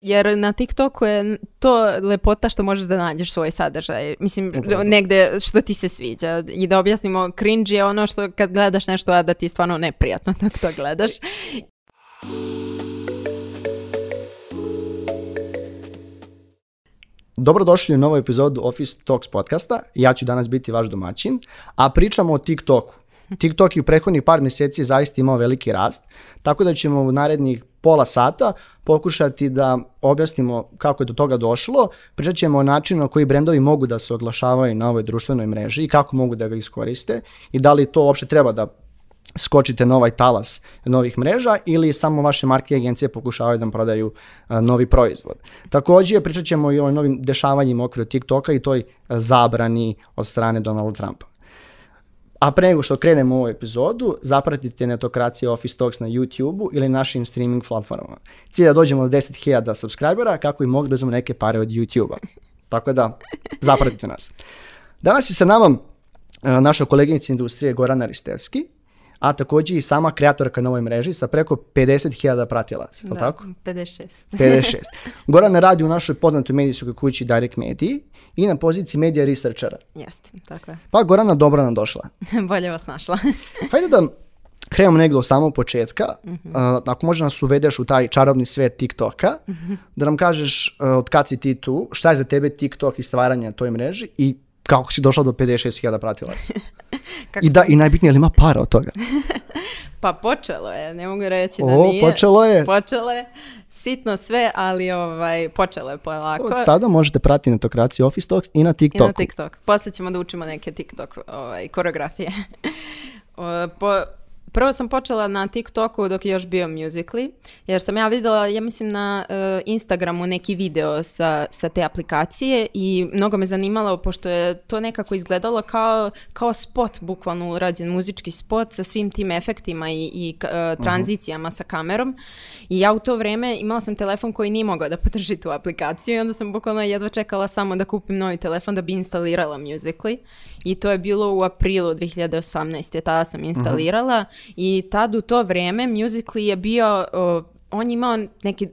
Jer na TikToku je to lepota što možeš da nađeš svoj sadržaj. Mislim, negde što ti se sviđa. I da objasnimo, cringe je ono što kad gledaš nešto, a da ti je stvarno neprijatno da to gledaš. Dobrodošli u novu epizodu Office Talks podcasta. Ja ću danas biti vaš domaćin, a pričamo o TikToku. TikTok je u prethodnih par mjeseci zaista imao veliki rast, tako da ćemo u narednih pola sata pokušati da objasnimo kako je do toga došlo, pričat ćemo o načinu na koji brendovi mogu da se oglašavaju na ovoj društvenoj mreži i kako mogu da ga iskoriste i da li to uopšte treba da skočite na ovaj talas novih mreža ili samo vaše marke i agencije pokušavaju da vam prodaju novi proizvod. Također pričat ćemo i o novim dešavanjima okviru TikToka i toj zabrani od strane Donalda Trumpa. A pre nego što krenemo u ovu epizodu, zapratite Netokracija Office Talks na YouTube-u ili našim streaming platformama. Cilj da dođemo do 10.000 subscribera kako i mogli da uzmemo neke pare od YouTube-a. Tako da, zapratite nas. Danas je sa nama e, naša koleginica industrije Gorana Ristevski, a također i sama kreatorka na ovoj mreži sa preko 50.000 pratilaca, da, tako? 56. 56. Gorana radi u našoj poznatoj medijskoj kući Direct Mediji i na poziciji media researchera. Jeste, tako je. Pa Gorana, dobro nam došla. Bolje vas našla. Hajde da krenemo negdje od samog početka. uh, ako možda nas uvedeš u taj čarobni svet TikToka, da nam kažeš uh, od kad si ti tu, šta je za tebe TikTok i stvaranje na toj mreži i kako si došla do 56.000 pratilaca. I da, i najbitnije, li ima para od toga? pa počelo je, ne mogu reći da o, nije. počelo je. Počelo je, sitno sve, ali ovaj, počelo je polako. Od sada možete pratiti Netokraciju Office Talks i na TikToku. I na TikTok. Poslije ćemo da učimo neke TikTok ovaj, koreografije. po, Prvo sam počela na TikToku dok je još bio Musically, jer sam ja vidjela, ja mislim na uh, Instagramu neki video sa, sa te aplikacije i mnogo me zanimalo pošto je to nekako izgledalo kao, kao spot, bukvalno urađen muzički spot sa svim tim efektima i, i uh, tranzicijama sa kamerom. I ja u to vrijeme imala sam telefon koji nije mogao da podrži tu aplikaciju i onda sam bukvalno jedva čekala samo da kupim novi telefon da bi instalirala Musically. I to je bilo u aprilu 2018. Tada sam instalirala i tad u to vrijeme Musically je bio on je imao neki,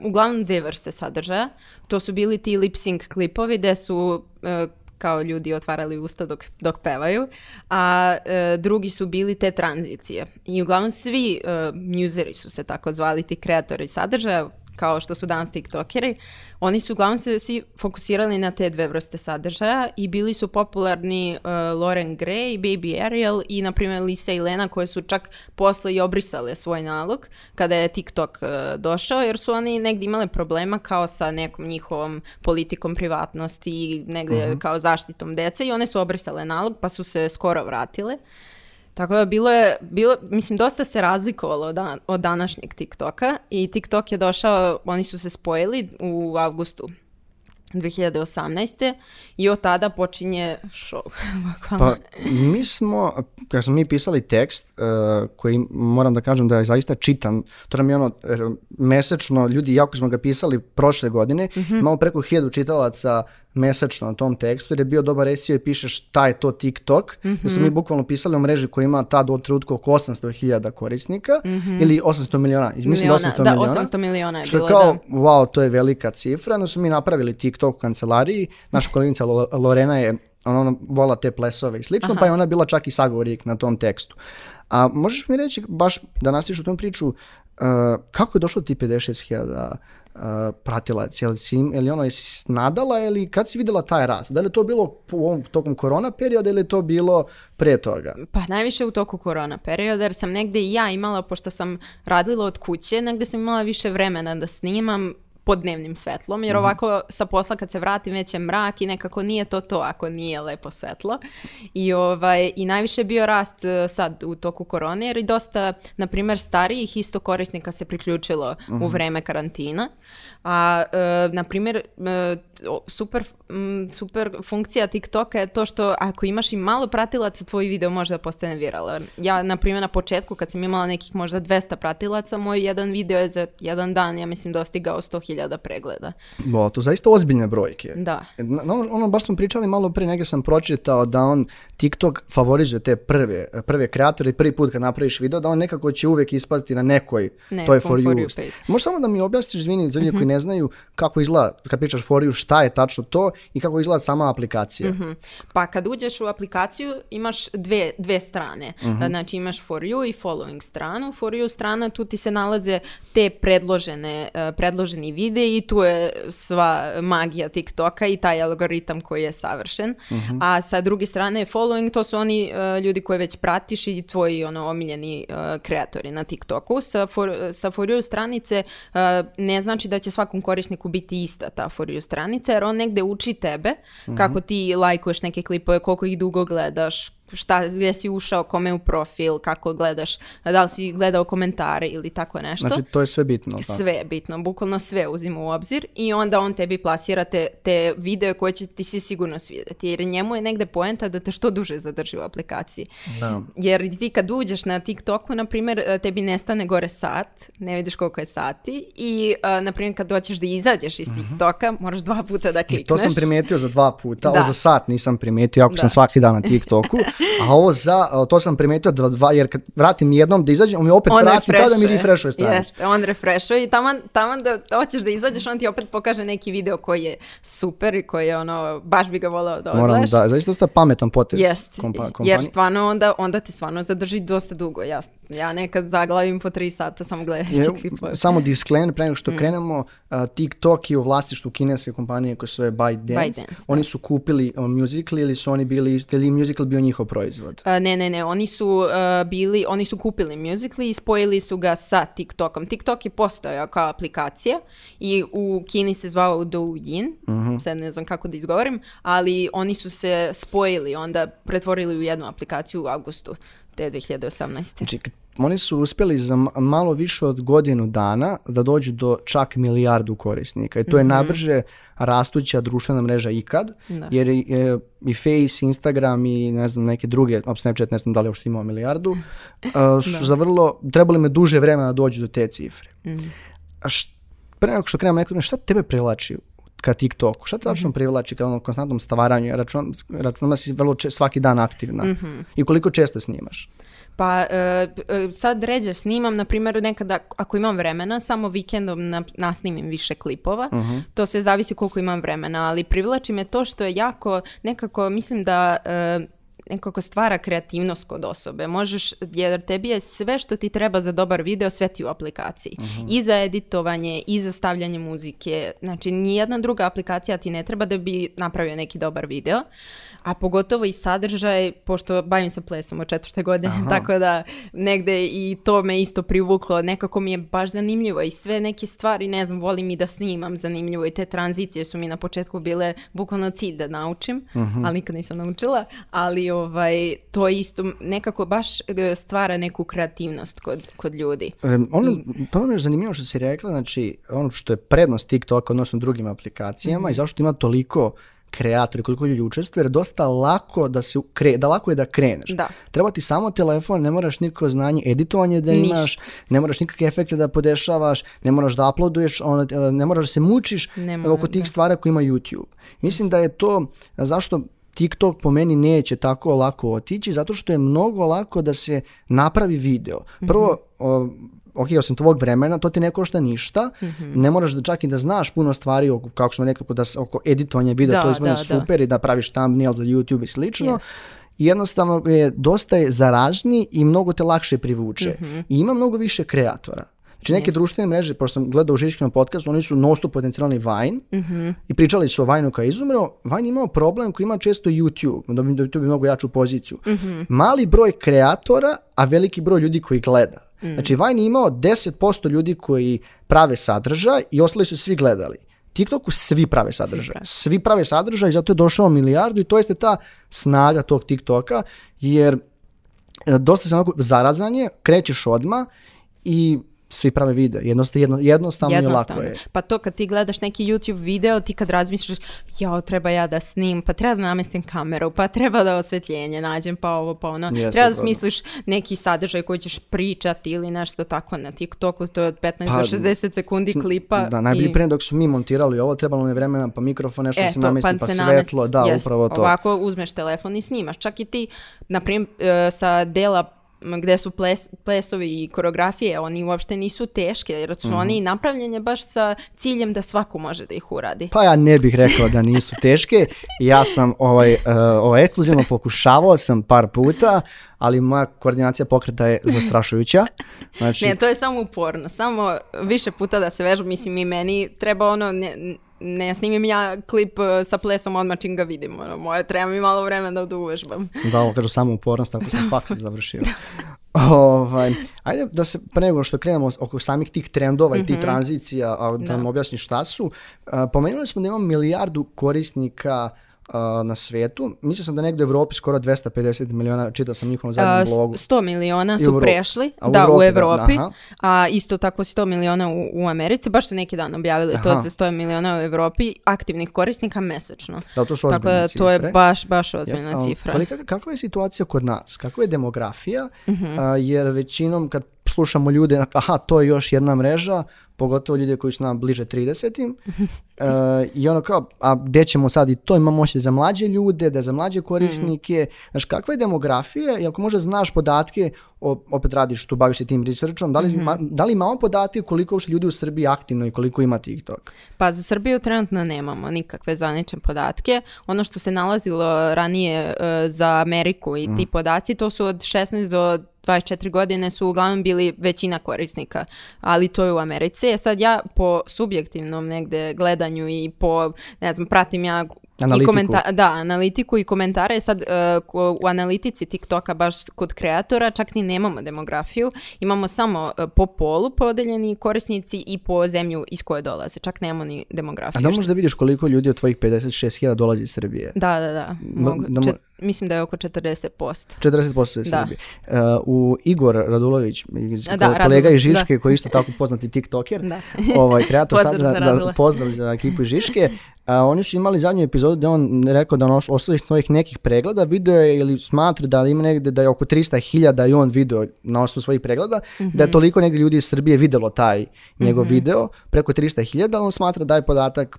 uglavnom dvije vrste sadržaja. To su bili ti lip sync klipovi gdje su e, kao ljudi otvarali usta dok, dok pevaju, a e, drugi su bili te tranzicije. I uglavnom svi uh, museri su se tako zvali, ti kreatori sadržaja, kao što su danas tiktokeri, oni su uglavnom se svi fokusirali na te dve vrste sadržaja i bili su popularni uh, Lauren Gray, Baby Ariel i na primjer Lisa i Lena koje su čak posle i obrisale svoj nalog kada je TikTok uh, došao jer su oni negdje imali problema kao sa nekom njihovom politikom privatnosti i negdje mhm. kao zaštitom dece i one su obrisale nalog pa su se skoro vratile. Tako da bilo je, bilo, mislim, dosta se razlikovalo od, od današnjeg TikToka i TikTok je došao, oni su se spojili u avgustu 2018. i od tada počinje show. pa mi smo, kad smo mi pisali tekst uh, koji moram da kažem da je zaista čitan, to nam je ono mesečno, ljudi jako smo ga pisali prošle godine, mm-hmm. imamo preko hiljadu čitalaca mesečno na tom tekstu jer je bio dobar SEO i piše šta je to TikTok. Mm-hmm. smo mi bukvalno pisali o mreži koja ima tad od trenutka oko 800.000 korisnika mm-hmm. ili 800 miliona. Mislim da 800 da, miliona. 800 miliona je što bilo, kao, da. wow, to je velika cifra. No smo mi napravili TikTok u kancelariji. Naša koleginica Lorena je ona, ona vola te plesove i slično, Aha. pa je ona bila čak i sagovornik na tom tekstu. A možeš mi reći, baš da nastiš u tom priču, uh, kako je došlo ti 56.000 uh, pratilac, je li, si, je li ono nadala ili kad si vidjela taj rast? Da li je to bilo u ovom tokom korona perioda ili je to bilo prije toga? Pa najviše u toku korona perioda jer sam negdje i ja imala, pošto sam radila od kuće, negdje sam imala više vremena da snimam, pod dnevnim svetlom, jer mhm. ovako sa posla kad se vratim već je mrak i nekako nije to to ako nije lepo svetlo. I, ovaj, i najviše je bio rast e, sad u toku korone, jer i dosta, na primjer, starijih isto korisnika se priključilo u mhm. vreme karantina. A, e, na primjer, e, super, super funkcija TikToka je to što ako imaš i malo pratilaca, tvoj video može da postane viralan. Ja, na primjer, na početku kad sam imala nekih možda 200 pratilaca, moj jedan video je za jedan dan, ja mislim, dostigao 100.000 hiljada pregleda. Bo, to zaista ozbiljne brojke. Da. Na, ono, ono, baš smo pričali malo pre, negdje sam pročitao da on TikTok favorizuje te prve, prve kreatore i prvi put kad napraviš video, da on nekako će uvijek ispasti na nekoj, to je for For you. Možeš samo da mi objasniš, izvini, za ljudi koji ne znaju kako izgleda, kad pričaš for you, šta je tačno to i kako izgleda sama aplikacija. Mhm. Pa kad uđeš u aplikaciju imaš dve, dve strane. Znači imaš for you i following stranu. For you strana, tu ti se nalaze te predložene, eh, predloženi videi i tu je sva magija TikToka i taj algoritam koji je savršen. A sa druge strane following, to su oni eh, ljudi koje već pratiš i tvoji ono omiljeni eh, kreatori na TikToku. Sa for, sa for you stranice eh, ne znači da će svakom korisniku biti ista ta for you stranica, jer on negde uči tebe kako ti lajkuješ neke klipove, koliko ih dugo gledaš, šta, gdje si ušao, kome u profil, kako gledaš, da li si gledao komentare ili tako nešto. Znači, to je sve bitno. tako. Sve je bitno, bukvalno sve uzima u obzir i onda on tebi plasira te, te videe koje će ti si sigurno svidjeti. Jer njemu je negde poenta da te što duže zadrži u aplikaciji. Da. Jer ti kad uđeš na TikToku, na primjer, e, tebi nestane gore sat, ne vidiš koliko je sati i, e, na primjer, kad hoćeš da izađeš iz TikToka, moraš dva puta da klikneš. I to sam primijetio za dva puta, Da. ovo za sat nisam primijetio, ako Da. sam svaki dan na TikToku, a ovo za, to sam primijetio dva, dva, jer kad vratim jednom da izađem, on mi opet vrati kao da mi refreshuje stranicu. Jeste, on refreshuje i taman, taman da hoćeš da izađeš, on ti opet pokaže neki video koji je super i koji je ono, baš bi ga volao da Moram odgledaš. da, zaista dosta pametan potez Jest, kompa, jer kompanije. stvarno onda, onda te stvarno zadrži dosta dugo. Ja, ja nekad zaglavim po tri sata samo gledajući klipove. samo disclaimer, pre nego Mm. što krenemo, a, TikTok je u vlasništvu kineske kompanije koja se zove ByteDance. ByteDance, da. Oni su kupili uh, Musical.ly ili su oni bili, ili Musical bio njihov proizvod? A, ne, ne, ne, oni su uh, bili, oni su kupili Musical.ly i spojili su ga sa TikTokom. TikTok je postojao kao aplikacija i u Kini se zvao Douyin, sad ne znam kako da izgovorim, ali oni su se spojili, onda pretvorili u jednu aplikaciju u augustu te 2018. Znači, oni su uspjeli za malo više od godinu dana da dođu do čak milijardu korisnika i to je najbrže rastuća društvena mreža ikad, Da. jer i, e, i Face, Instagram i ne znam neke druge, Snapchat ne znam da li uopšte imao milijardu, a, su za vrlo, trebali me duže vremena da dođu do te cifre. A š, pre nego što krenemo nekako, šta tebe privlači ka TikToku? Šta te tačno privlači ka onom konstantnom stavaranju? Račun, računam da si vrlo če- svaki dan aktivna. I koliko često snimaš? Pa e, e, sad ređe snimam, na primjer nekada ako imam vremena, samo vikendom na, nasnimim više klipova. To sve zavisi koliko imam vremena, ali privlači me to što je jako, nekako mislim da e, nekako stvara kreativnost kod osobe. Možeš, jer tebi je sve što ti treba za dobar video sve ti u aplikaciji. I za editovanje, i za stavljanje muzike. Znači, nijedna druga aplikacija ti ne treba da bi napravio neki dobar video. A pogotovo i sadržaj, pošto bavim se plesom od četvrte godine, tako da negde i to me isto privuklo. Nekako mi je baš zanimljivo i sve neke stvari, ne znam, volim i da snimam zanimljivo i te tranzicije su mi na početku bile bukvalno cilj da naučim, ali nikad nisam naučila, ali ovaj, to isto nekako baš e, stvara neku kreativnost kod, kod ljudi. Um, ono, pa ono je zanimljivo što si rekla, znači ono što je prednost TikToka odnosno drugim aplikacijama i zašto ima toliko kreatori, koliko ljudi učestvuje, jer je dosta lako da se kre, da lako je da kreneš. Da. Treba ti samo telefon, ne moraš nikako znanje, editovanje da imaš, ne moraš nikakve efekte da podešavaš, ne moraš da uploaduješ, ono, e, ne moraš da se mučiš Ne oko tih stvari koje ima YouTube. Mislim da je to zašto TikTok po meni neće tako lako otići, zato što je mnogo lako da se napravi video. Prvo, o, ok, osim tvog vremena, to ti ne košta ništa, ne moraš da čak i da znaš puno stvari oko, kako smo rekli, oko, da, oko editovanja videa, Da, to izgleda da, da. super i da praviš thumbnail za YouTube i slično. I jednostavno je dosta je zaražniji i mnogo te lakše privuče. I ima mnogo više kreatora. Znači neke društvene mreže, pošto sam gledao u Žiškinom podcastu, oni su nosto potencijalni Vine i pričali su o Vine-u kao izumreo. Vine imao problem koji ima često YouTube, da bi, da bi mnogo jaču poziciju. Mali broj kreatora, a veliki broj ljudi koji gleda. Znači Vine je imao 10% ljudi koji prave sadržaj i ostali su svi gledali. TikToku svi prave sadržaj. prave. Svi prave sadržaj i zato je došao milijardu i to jeste ta snaga tog TikToka jer e, dosta se onako zarazan je, krećeš odma i svi prave video. Jednostavno, jedno, jednostavno, i lako Jednostavno. je. Pa to kad ti gledaš neki YouTube video, ti kad razmišljaš, jao, treba ja da snim, pa treba da namestim kameru, pa treba da osvetljenje nađem, pa ovo, pa ono. Jeste, treba da smisliš neki sadržaj koji ćeš pričati ili nešto tako na TikToku, to je od 15 Pa, do 60 sekundi klipa. Da, najbolji i- primjer dok su mi montirali ovo, trebalo je vremena, pa mikrofon, nešto E, se namesti, pa, se svetlo, namesti. da, Jest. upravo to. Ovako uzmeš telefon i snimaš. Čak i ti, na primjer, sa dela gde su ples, plesovi i koreografije, oni uopšte nisu teške, jer su Mhm. oni napravljeni baš sa ciljem da svako može da ih uradi. Pa ja ne bih rekao da nisu teške. Ja sam ovaj, uh, ovaj ekskluzivno pokušavao sam par puta, ali moja koordinacija pokreta je zastrašujuća. Znači, Ne, to je samo uporno. Samo više puta da se vežu. Mislim, i meni treba ono, ne, ne snimim ja klip e, sa plesom odmah čim ga vidim. Ono, moje, treba mi malo vremena da uvežbam. da, ovo kažu samo upornost, tako sam faks završio. ovaj, ajde da se, pre nego što krenemo oko samih tih trendova i tih tranzicija, a, da, nam objasni šta su, a, pomenuli smo da imamo milijardu korisnika a, na svetu. Mislio sam da negdje u Evropi skoro 250 miliona, čitao sam njihovom zadnjem blogu. 100 miliona su prešli, A u da, Evropi, u da, Evropi, aha. a isto tako 100 miliona u, u Americi, baš su neki dan objavili to Aha. za 100 miliona u Evropi, aktivnih korisnika mesečno. Da, to su Tako da to je baš, baš Jeste, ozbiljna ali cifra. kolika- kakva je situacija kod nas? Kakva je demografija? Mhm. A, jer većinom kad slušamo ljude, aha, to je još jedna mreža, pogotovo ljude koji su nam bliže 30-im, e, i ono kao, a gde ćemo sad i to, imamo moći za mlađe ljude, da za mlađe korisnike, znaš, kakva je demografija i ako možda znaš podatke, o- opet radiš tu, baviš se tim researchom, da li, Mhm. ma- da li imamo podatke koliko uopšte ljudi u Srbiji aktivno i koliko ima TikTok? Pa za Srbiju trenutno nemamo nikakve zvanične podatke. Ono što se nalazilo ranije e, za Ameriku i Mm. ti podaci, to su od 16 do 24 godine su uglavnom bili većina korisnika, ali to je u Americi. E sad ja po subjektivnom negde gledanju i po, ne znam, pratim ja i Analitiku. komenta- da, analitiku i komentare. Sad ko- u analitici TikToka baš kod kreatora čak ni nemamo demografiju. Imamo samo e, po polu podeljeni korisnici i po zemlju iz koje dolaze. Čak nemamo ni A demografiju. da možeš da vidiš koliko ljudi od tvojih 56.000 dolazi iz Srbije? Da, da, da. Mogu, da čet- mislim da je oko 40%. 40% je Da. Uh, u Igor Radulović, iz- Da, ko- kolega Radulović, iz Žiške, koji je isto tako poznati tiktoker, Da. ovaj, kreator Pozdrav sad, za da, da, pozdrav za ekipu iz Žiške, a, oni su imali zadnju epizodu gde on rekao da on os- osnovi svojih nekih pregleda video je ili smatra da ima negde da je oko 300.000 i on video na osnovu svojih pregleda, da Mhm. je toliko negde ljudi iz Srbije videlo taj njegov video, preko 300.000, ali on smatra da je podatak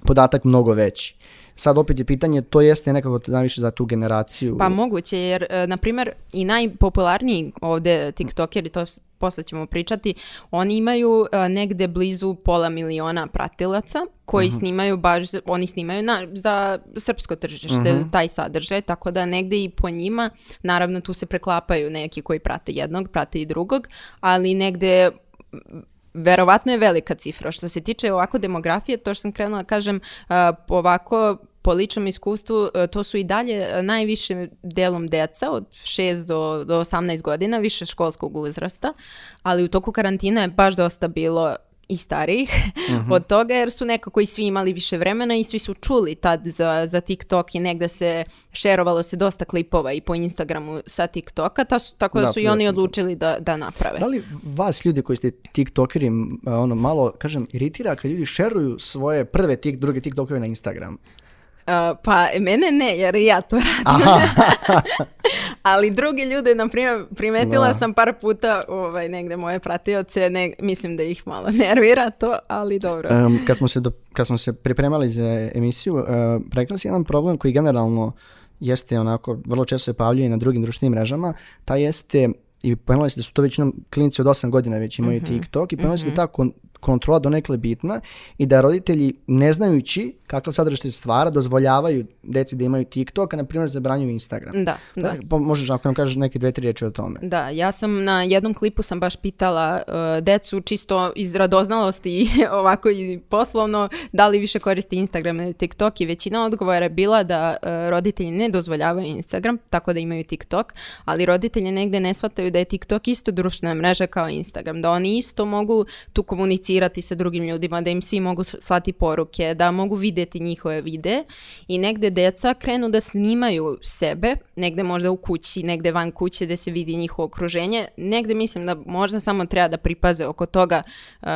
podatak mnogo veći. Sad opet je pitanje, to jeste nekako najviše za tu generaciju. Pa moguće, jer, e, na primjer, i najpopularniji ovde tiktokeri, to posle ćemo pričati, oni imaju e, negde blizu pola miliona pratilaca koji snimaju baš, oni snimaju na, za srpsko tržište taj sadržaj, tako da negde i po njima, naravno tu se preklapaju neki koji prate jednog, prate i drugog, ali negde verovatno je velika cifra. Što se tiče ovako demografije, to što sam krenula da kažem, po ovako po ličnom iskustvu, e, to su i dalje e, najviše delom deca od 6 do, do 18 godina, više školskog uzrasta, ali u toku karantina je baš dosta bilo i starijih od toga jer su nekako i svi imali više vremena i svi su čuli tad za, za TikTok i negde se šerovalo se dosta klipova i po Instagramu sa TikToka, ta su, tako da, Da, su i oni odlučili da, da naprave. Da li vas ljudi koji ste tiktokeri ono malo, kažem, iritira kad ljudi šeruju svoje prve tik, druge tiktokove na Instagram? Uh, pa mene ne, jer i ja to radim. Ali drugi ljude, na primjer, primetila Da. sam par puta ovaj, negde moje pratioce, ne, mislim da ih malo nervira to, ali dobro. Em, kad, smo se do- kad smo se pripremali za emisiju, uh, rekla si jedan problem koji generalno jeste onako, vrlo često se pavljuje na drugim društvenim mrežama, ta jeste i pomenuli ste da su to većinom klinici od 8 godina već imaju TikTok i pomenuli ste da je ta kon- kontrola donekle bitna i da roditelji ne znajući kakav sadržaj se stvara dozvoljavaju deci da imaju TikTok, a na primjer zabranjuju Instagram. Da, da. Pa možeš ako nam kažeš neke dve, tri riječi o tome. Da, ja sam na jednom klipu sam baš pitala uh, decu čisto iz radoznalosti i ovako i poslovno da li više koristi Instagram ili TikTok i većina odgovora je bila da uh, roditelji ne dozvoljavaju Instagram, tako da imaju TikTok, ali roditelji negde ne shvataju da je TikTok isto društvena mreža kao Instagram, da oni isto mogu tu komunicirati komunicirati sa drugim ljudima, da im svi mogu slati poruke, da mogu vidjeti njihove vide i negde deca krenu da snimaju sebe, negde možda u kući, negde van kuće da se vidi njihovo okruženje. Negde mislim da možda samo treba da pripaze oko toga uh,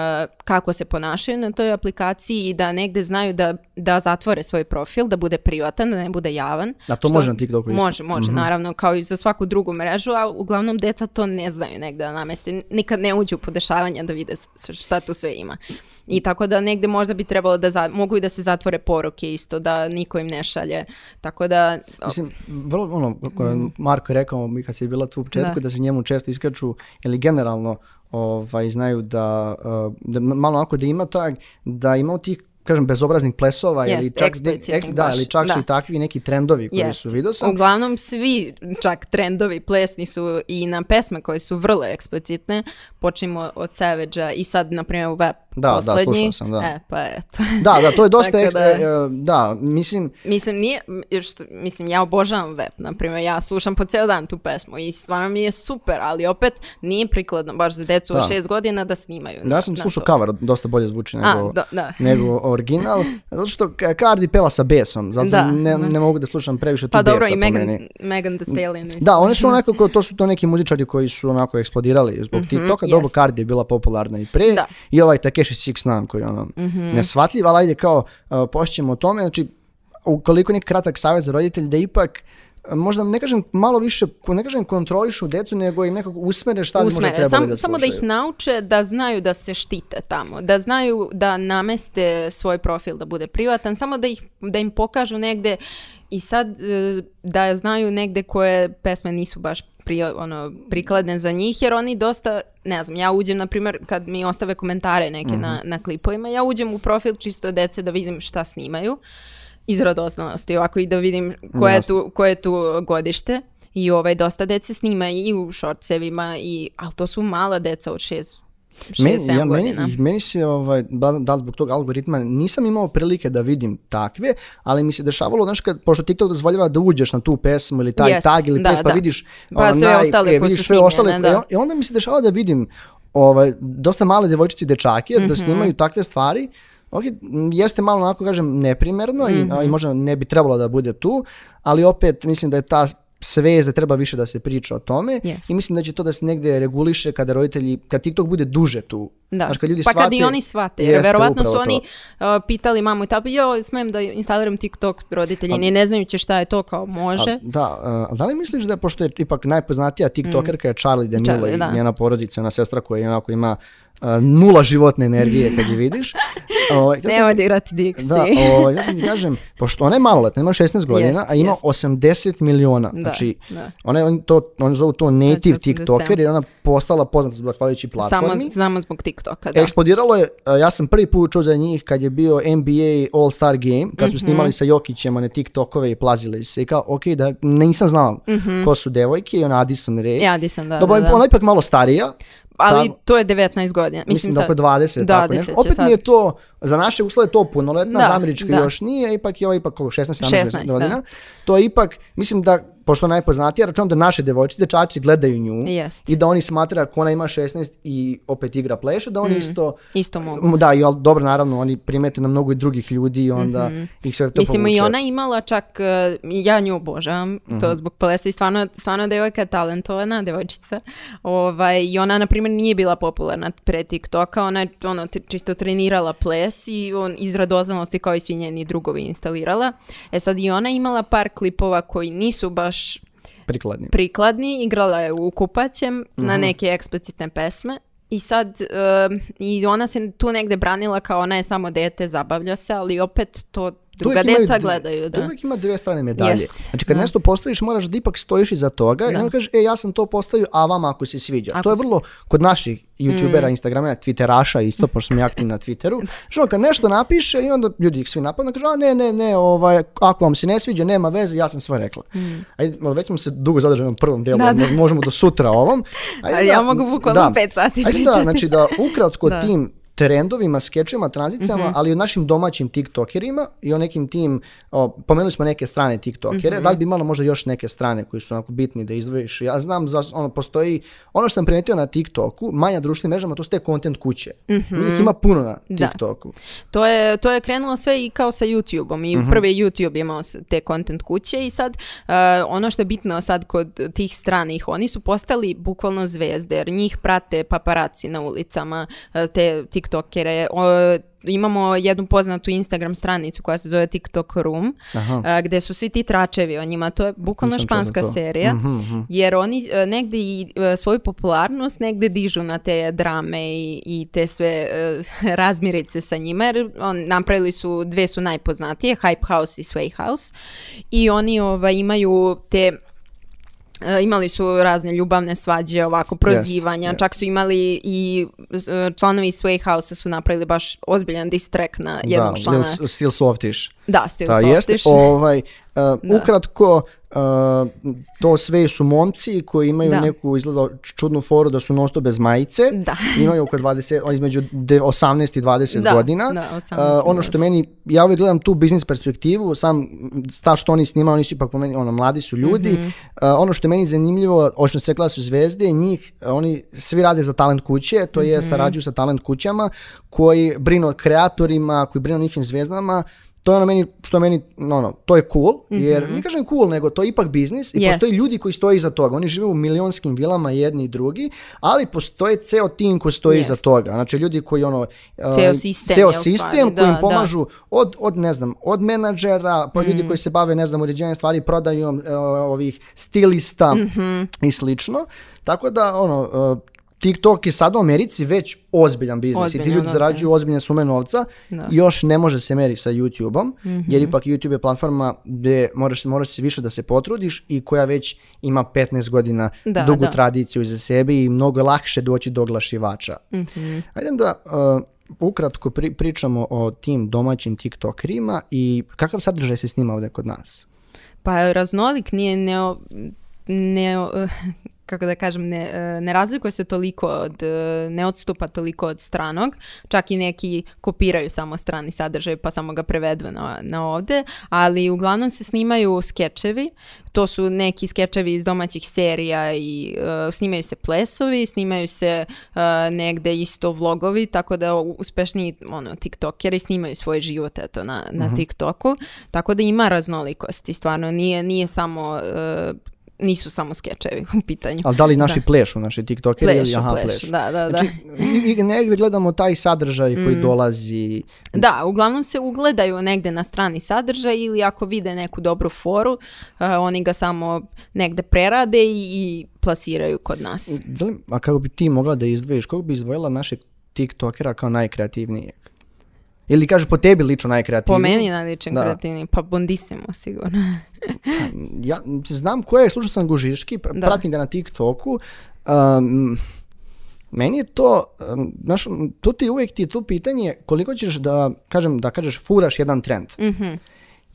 kako se ponašaju na toj aplikaciji i da negde znaju da, da zatvore svoj profil, da bude privatan, da ne bude javan. A to Što- može na TikToku isto? Može, može, naravno, kao i za svaku drugu mrežu, a uglavnom deca to ne znaju negde da nameste. Nikad ne uđu u podešavanja da vide šta tu sve ima. I tako da negde možda bi trebalo da, za- mogu i da se zatvore poruke isto, da niko im ne šalje. Tako da, Mislim, vrlo, ono, kako je Marko je rekao mi kad si bila tu u početku. Da. da, se njemu često iskaču, ili generalno ovaj, znaju da, uh, da malo onako da ima tak, da ima tih kažem, bezobraznih plesova ili Jest, čak, eksplicitnih da, baš, ili čak su da. i takvi neki trendovi koji Jest. su, vidio sam. Uglavnom svi čak trendovi plesni su i na pesme koje su vrlo eksplicitne. Počnemo od Savage-a i sad, na primjer, u Vap Da, da, poslednji. slušao sam, da. E, pa eto. Da, da, to je dosta, Tako ek- da- e, e, da, mislim, Mislim, nije, jer što, mislim, ja obožavam Vap, na primjer, ja slušam po ceo dan tu pesmu i stvarno mi je super, ali opet nije prikladno baš za decu od Da. šest godina da snimaju. da, ja sam slušao cover, dosta bolje zvuči nego, A, da, da. nego original, zato što Cardi peva sa besom, zato Da, ne, da. ne mogu da slušam previše tu Pa dobro, besa i po Megan, meni. Megan Thee Stallion. isto. Da, one su onako, to su to neki muzičari koji su onako eksplodirali zbog TikToka, dobro. Cardi je bila popularna i pre, Da. i ovaj Takeshi Six Nine koji je ono nesvatljiv, ali ajde kao uh, pošćemo o tome, znači ukoliko neki kratak savjet za roditelj da ipak možda ne kažem malo više, ne kažem kontrolišu decu, nego im nekako usmere šta bi možda Usmere, trebali sam, da samo da ih slušaju. nauče da znaju da se štite tamo, da znaju da nameste svoj profil da bude privatan, samo da, ih, da im pokažu negde i sad e, da znaju negde koje pesme nisu baš pri, ono, prikladne za njih, jer oni dosta, ne znam, ja uđem, na primjer, kad mi ostave komentare neke na, Mhm. na klipovima, ja uđem u profil čisto dece da vidim šta snimaju, iz radoznalosti, ovako i da vidim koje je Jasno. tu, koje je tu godište. I ovaj, dosta dece snima i u šorcevima, i, ali to su mala deca od 6 Meni, 6-7 ja, meni, godina. meni se, ovaj, da, da zbog tog algoritma, nisam imao prilike da vidim takve, ali mi se dešavalo, znaš, kad, pošto TikTok dozvoljava da uđeš na tu pesmu ili taj Jest, tag ili da, pes, pa da. vidiš Pa sve ostale koje vidiš sve ostale, da. i on- i onda mi se dešava da vidim ovaj, dosta male devojčice i dečake Mhm. da snimaju takve stvari, Ok, jeste malo onako kažem neprimerno i, Mhm. a, i možda ne bi trebalo da bude tu, ali opet mislim da je ta svest da treba više da se priča o tome Jest. i mislim da će to da se negde reguliše kada roditelji, kad TikTok bude duže tu. Da. Znaš, kad ljudi pa kad i shvate- oni shvate, jer verovatno su oni uh, pitali mamu i tako, jo, smem da instaliram TikTok, roditelji ni ne znajući šta je to, kao može. A, da, a da li misliš da pošto je ipak najpoznatija TikTokerka je Charlie D'Amelio Mm. I da. njena porodica, ona sestra koja onako ima nula životne energije kad je vidiš. Htio sam- Nemoj da igrati Dixie. Da, ovaj, ja sam ti kažem, pošto ona je maloletna, ima 16 godina, Jest, a ima jest. 80 miliona. Da, znači, da. ona je, oni, to, oni zovu to native 80. TikToker jer ona postala poznata zahvaljujući Samo, platformi. samo zbog TikToka, da. Eksplodiralo je, a, ja sam prvi put čuo za njih kad je bio NBA All-Star Game, kad su snimali sa Jokićem one TikTokove i plazili se i kao, ok, da nisam znao ko su devojke i ona Addison Rae. Ja, di sam, da, Dobro, da, da. ona je ipak malo starija, Ali ta- to je 19 godina. mislim, Mislim, da oko sad, 20, da, tako 10 nešto. Opet sad. mi je to, za naše uslove to punoletna, Da, za američke da. još nije, ipak je ovo ipak koliko, 16, 17 16, godina. To je ipak, mislim da, pošto najpoznatija, računam da naše devojčice, čači gledaju nju Jest. i da oni smatraju ako ona ima 16 i opet igra pleše, da oni isto Isto mogu. Da, i dobro, naravno, oni primete na mnogo i drugih ljudi i onda ih sve to Mislim, povuče. i ona imala čak, uh, ja nju obožavam, Mhm. to zbog plesa i stvarno, stvarno devojka je talentovana, devojčica. Ovaj, I ona, na primjer, nije bila popularna pre TikToka, ona je ono, čisto trenirala ples i on iz radoznalosti kao i svi njeni drugovi instalirala. E sad i ona imala par klipova koji nisu baš Prikladni. prikladni, igrala je u kupaćem na Mhm. neke eksplicitne pesme i sad um, i ona se tu negde branila kao ona je samo dete, zabavlja se, ali opet to druga deca dve- gledaju. Da. uvijek ima dvije strane medalje. Jest, Znači kad da. nešto postaviš moraš da ipak stojiš iza toga i Da. onda kažeš e ja sam to postavio, a vama ako se sviđa. Ako to je vrlo kod naših youtubera, instagramera, twitteraša isto, pošto sam ja aktivni na twitteru. Što kad nešto napiše i onda ljudi ih svi napadnu, kažu a ne, ne, ne, ovaj, ako vam se ne sviđa, nema veze, ja sam sve rekla. Ajde, malo, već smo se dugo zadržali na prvom dijelu, Da, da. možemo do sutra ovom. A ja mogu bukvalno pet sati Ajde da, pričati. znači da ukratko Da. tim trendovima, skečevima, tranzicijama, Mhm. ali i o našim domaćim tiktokerima i o nekim tim, o, pomenuli smo neke strane tiktokere, Mhm. da li bi imalo možda još neke strane koji su onako bitni da izdvojiš? Ja znam, za, ono, postoji, ono što sam primetio na TikToku, manja društvenim mrežama, to su te content kuće. Njih ima puno na Da. TikToku. To je, to je krenulo sve i kao sa YouTube-om i prvi YouTube imao te content kuće i sad uh, ono što je bitno sad kod tih stranih, oni su postali bukvalno zvezde jer njih prate paparaci na ulicama, uh, te tiktokere, o, imamo jednu poznatu Instagram stranicu koja se zove TikTok Room, Aha. uh, gde su svi ti tračevi o njima, to je bukvalno Nisam španska serija, Mhm, mhm. jer oni uh, negde i uh, svoju popularnost negde dižu na te drame i, i te sve uh, razmirice sa njima, jer on, napravili su, dve su najpoznatije, Hype House i Sway House, i oni ovaj, imaju te E, imali su razne ljubavne svađe, ovako prozivanja, jest. čak su imali i e, članovi Sway House su napravili baš ozbiljan diss track na jednog da, člana. Lil- Still Softish. Da, Still Da, jeste. Softish. Ovaj, uh, Da. Ukratko, uh, to sve su momci koji imaju Da. neku izgleda čudnu foru da su nosto bez majice. Da. imaju oko 20, o, između de- 18 i 20 Da, godina. da, 18 Uh, i ono što 20. meni, ja uvijek gledam tu biznis perspektivu, sam ta što oni snimaju, oni su ipak po meni, ono, mladi su ljudi. Mhm. Uh, ono što je meni zanimljivo, očno se rekla su zvezde, njih, uh, oni svi rade za talent kuće, to je sarađuju sa talent kućama koji brinu o kreatorima, koji brinu o njihovim zvezdama, to je ono meni, što meni, no, no, to je cool, jer ne kažem cool, nego to je ipak biznis i Mhm. Jest. postoji ljudi koji stoje iza toga. Oni žive u milionskim vilama jedni i drugi, ali postoje ceo tim koji stoji iza Jest. toga. Znači ljudi koji ono... uh, Ceo sistem Ceo sistem stvari, koji im da, pomažu od, od, ne znam, od menadžera, pa Mm. ljudi koji se bave, ne znam, uređenjem stvari, prodajom uh, ovih stilista Mhm. i slično. Tako da, ono, uh, TikTok je sad u Americi već ozbiljan biznis i ti Ozbiljan, ljudi da, zarađuju ozbiljne sume novca. Da. Još ne može se meri sa YouTubeom, Mhm. jer ipak YouTube je platforma gdje moraš, moraš se više da se potrudiš i koja već ima 15 godina Da, dugu da. tradiciju iza sebe i mnogo je lakše doći do oglašivača. Mhm. Ajde da uh, ukratko pri- pričamo o tim domaćim TikTokerima i kakav sadržaj se snima ovdje kod nas. Pa raznolik nije ne, ne kako da kažem, ne, e, ne razlikuje se toliko od, e, ne odstupa toliko od stranog, čak i neki kopiraju samo strani sadržaj pa samo ga prevedu na, na ovde, ali uglavnom se snimaju skečevi, to su neki skečevi iz domaćih serija i e, snimaju se plesovi, snimaju se e, negde isto vlogovi, tako da uspešni ono, tiktokeri snimaju svoj život eto, na, na TikToku, tako da ima raznolikosti, stvarno nije, nije samo e, nisu samo skečevi u pitanju. Ali da li naši plešu, naši TikTokeri? ili- Plešu, aha, plešu, da, da, da. Znači, i, negdje gledamo taj sadržaj koji Mm. dolazi. Da, uglavnom se ugledaju negde na strani sadržaj ili ako vide neku dobru foru, uh, oni ga samo negde prerade i, i plasiraju kod nas. Da li- a kako bi ti mogla da izdvojiš, kako bi izdvojila našeg TikTokera kao najkreativnijeg? Ili kažeš po tebi lično najkreativniji? Po meni najličan Da. kreativni, pa Bondissimo sigurno. Ja znam ko je, slušao sam Gužiški, pr- Da. pratim ga na TikToku. Um, meni je to, um, znaš, tu ti uvijek ti je tu pitanje koliko ćeš da, kažem, da kažeš furaš jedan trend. Mhm.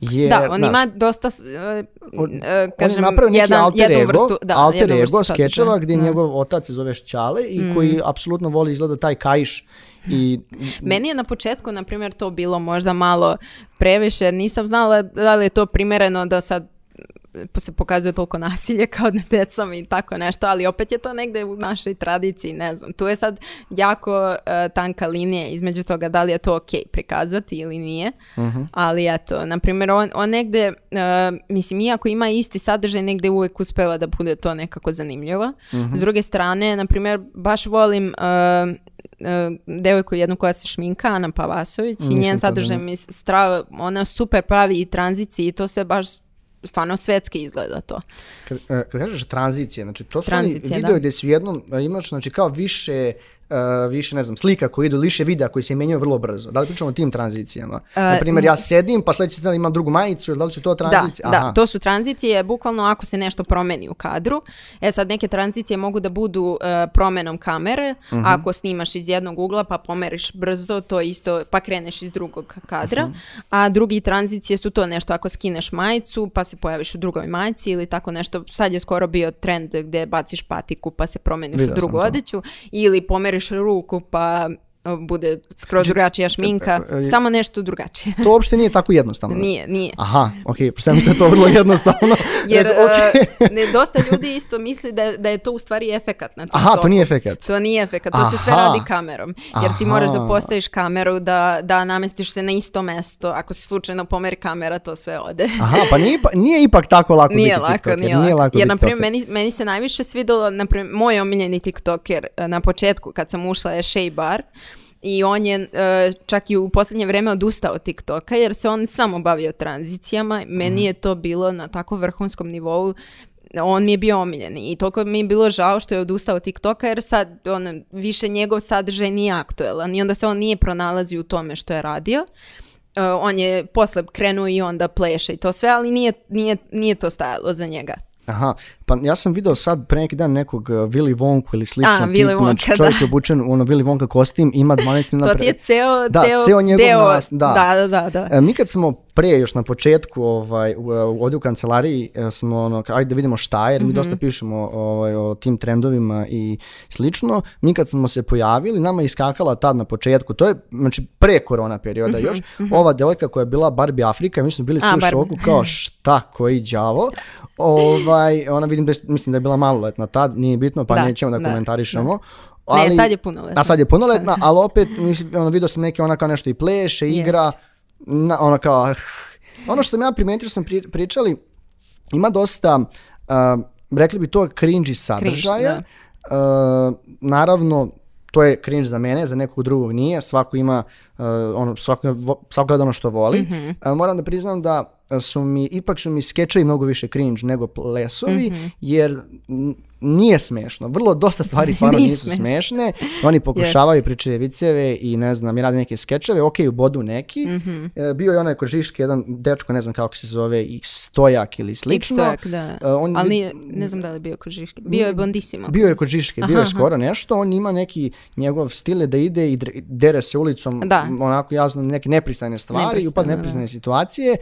Jer, da, on znaš, ima dosta, e, on, e, on kažem, je jedan, alter jednu ego, vrstu, da, alter ego skečeva gdje Da. Mm. njegov otac se zove Šćale i koji apsolutno voli izgleda taj kaiš i Meni je na početku, na primjer, to bilo možda malo previše, nisam znala da li je to primjereno da sad se pokazuje toliko nasilje kao na decom i tako nešto, ali opet je to negde u našoj tradiciji, ne znam. Tu je sad jako e, tanka linija između toga da li je to ok prikazati ili nije, ali eto, na primjer, on, on negde, e, mislim, iako ima isti sadržaj, negde uvijek uspeva da bude to nekako zanimljivo. S druge strane, na primjer, baš volim e, devojku jednu koja se šminka, Ana Pavasović, i njen sadržaj mi strava, ona super pravi i tranzicije i to se baš stvarno svetski izgleda to. Kad, e, kad kažeš tranzicije, znači to su Tranzicije, oni video da. gdje si u jednom imaš znači kao više e, više ne znam slika koji idu, više videa koji se menjaju vrlo brzo. Da li pričamo o tim tranzicijama? Na primjer ja sedim pa sljedeći dan imam drugu majicu, da li su to tranzicije? Da, da, to su tranzicije, bukvalno ako se nešto promeni u kadru. E sad, neke tranzicije mogu da budu e, promenom kamere, Mhm. ako snimaš iz jednog ugla pa pomeriš brzo, to isto, pa kreneš iz drugog kadra. Mhm. A drugi tranzicije su to nešto ako skineš majicu pa se pojaviš u drugoj majici ili tako nešto. Sad je skoro bio trend gdje baciš patiku pa se promeniš Video u drugu odeću ili pomeriš ruku pa o, bude skroz drugačija šminka, e, e, samo nešto drugačije. To uopšte nije tako jednostavno. nije, nije. Aha, ok, da je to vrlo jednostavno. Jer okej. uh, ne, dosta ljudi isto misli da, da je to u stvari efekat na Aha, to TikToku. nije efekat. To nije efekat, to se sve Aha. radi kamerom. Jer ti moraš da Aha. postaviš kameru, da, da namestiš se na isto mesto. Ako se slučajno pomeri kamera, to sve ode. Aha, pa nije, nije ipak tako lako Nije biti lako, tiktoker. nije lako. lako Jer, na primjer, tiktoker. meni, meni se najviše svidelo, na primjer, moj omiljeni tiktoker na početku, kad sam ušla, je Shea Bar. I on je eh, čak i u posljednje vrijeme odustao od TikToka jer se on samo bavio tranzicijama. Meni Mhm. je to bilo na tako vrhunskom nivou on mi je bio omiljeni i toliko mi je bilo žao što je odustao od TikToka jer sad on, više njegov sadržaj nije aktuelan i onda se on nije pronalazio u tome što je radio. Uh, on je posle krenuo i onda pleše i to sve, ali nije, nije, nije to stajalo za njega. Aha, pa ja sam video sad pre neki dan nekog uh, Willy Wonku ili slično A, Willy tipu, znači Wonka, čovjek da. je obučen u ono Willy Wonka kostim, ima 12 minuta. To ti je ceo, Da, ceo, ceo njegov deo. nas- da. da, da, da, da. E, mi kad smo prije, još na početku, ovaj, u- u- ovdje u kancelariji, e, smo ono, ajde da vidimo šta, jer mi dosta Mhm. pišemo ovaj, o tim trendovima i slično. Mi kad smo se pojavili, nama je iskakala tad na početku, to je, znači, pre korona perioda još, ova devojka koja je bila Barbie Afrika, mi smo bili svi Mhm, u šoku, kao šta, koji đavo. Ovaj, ona vidim da, je- mislim da je bila maloletna tad, nije bitno, pa Da, nećemo da, da, komentarišemo. Ne, sad je punoletna. A sad je punoletna, ali opet, mislim, ono, vidio sam neke ona kao nešto i pleše, igra, na, ono kao, ah. ono što sam ja primetio, smo pri- pričali, ima dosta, uh, rekli bi to cringy sadržaja. Uh, naravno, to je cringe za mene, za nekog drugog nije, svako ima, uh, ono, svako, svako gleda ono što voli. Uh, moram da priznam da su mi, ipak su mi skečevi mnogo više cringe nego plesovi, jer n- nije smešno. Vrlo dosta stvari stvarno Nije nisu smešno. smešne. Oni pokušavaju pričaju viceve i ne znam, i rade neke skečeve, ok, u bodu neki. Mhm. E, bio je onaj kod Žiške, jedan dečko, ne znam kako se zove, X Stojak ili slično. Stojak, da. E, on Ali nije, ne znam da li je bio kod Žiške. Bio je Bondissimo. Bio je kod Žiške, bio je skoro nešto, on ima neki njegov stil je da ide i dere se ulicom, Da. onako jasno neke nepristajne stvari, Nepristajne, upad da. nepristajne situacije.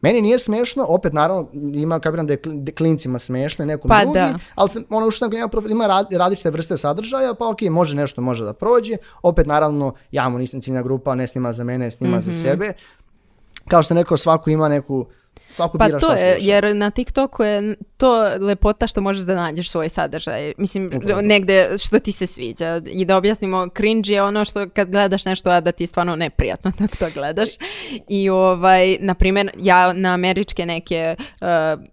Meni nije smešno, opet naravno ima kapiram da je kli- je klincima smešno i nekom Pa drugi, da. ali ono što sam ima, profil, ima ra- različite vrste sadržaja, pa ok, može nešto, može da prođe. Opet naravno, ja mu nisam ciljna grupa, ne snima za mene, snima za sebe. Kao što sam rekao, svako ima neku, svako Pa to je, jer na TikToku je to lepota što možeš da nađeš svoj sadržaj. Mislim, negde što ti se sviđa. I da objasnimo, cringe je ono što kad gledaš nešto, a da ti je stvarno neprijatno da to gledaš. I ovaj, na primjer, ja na američke neke uh,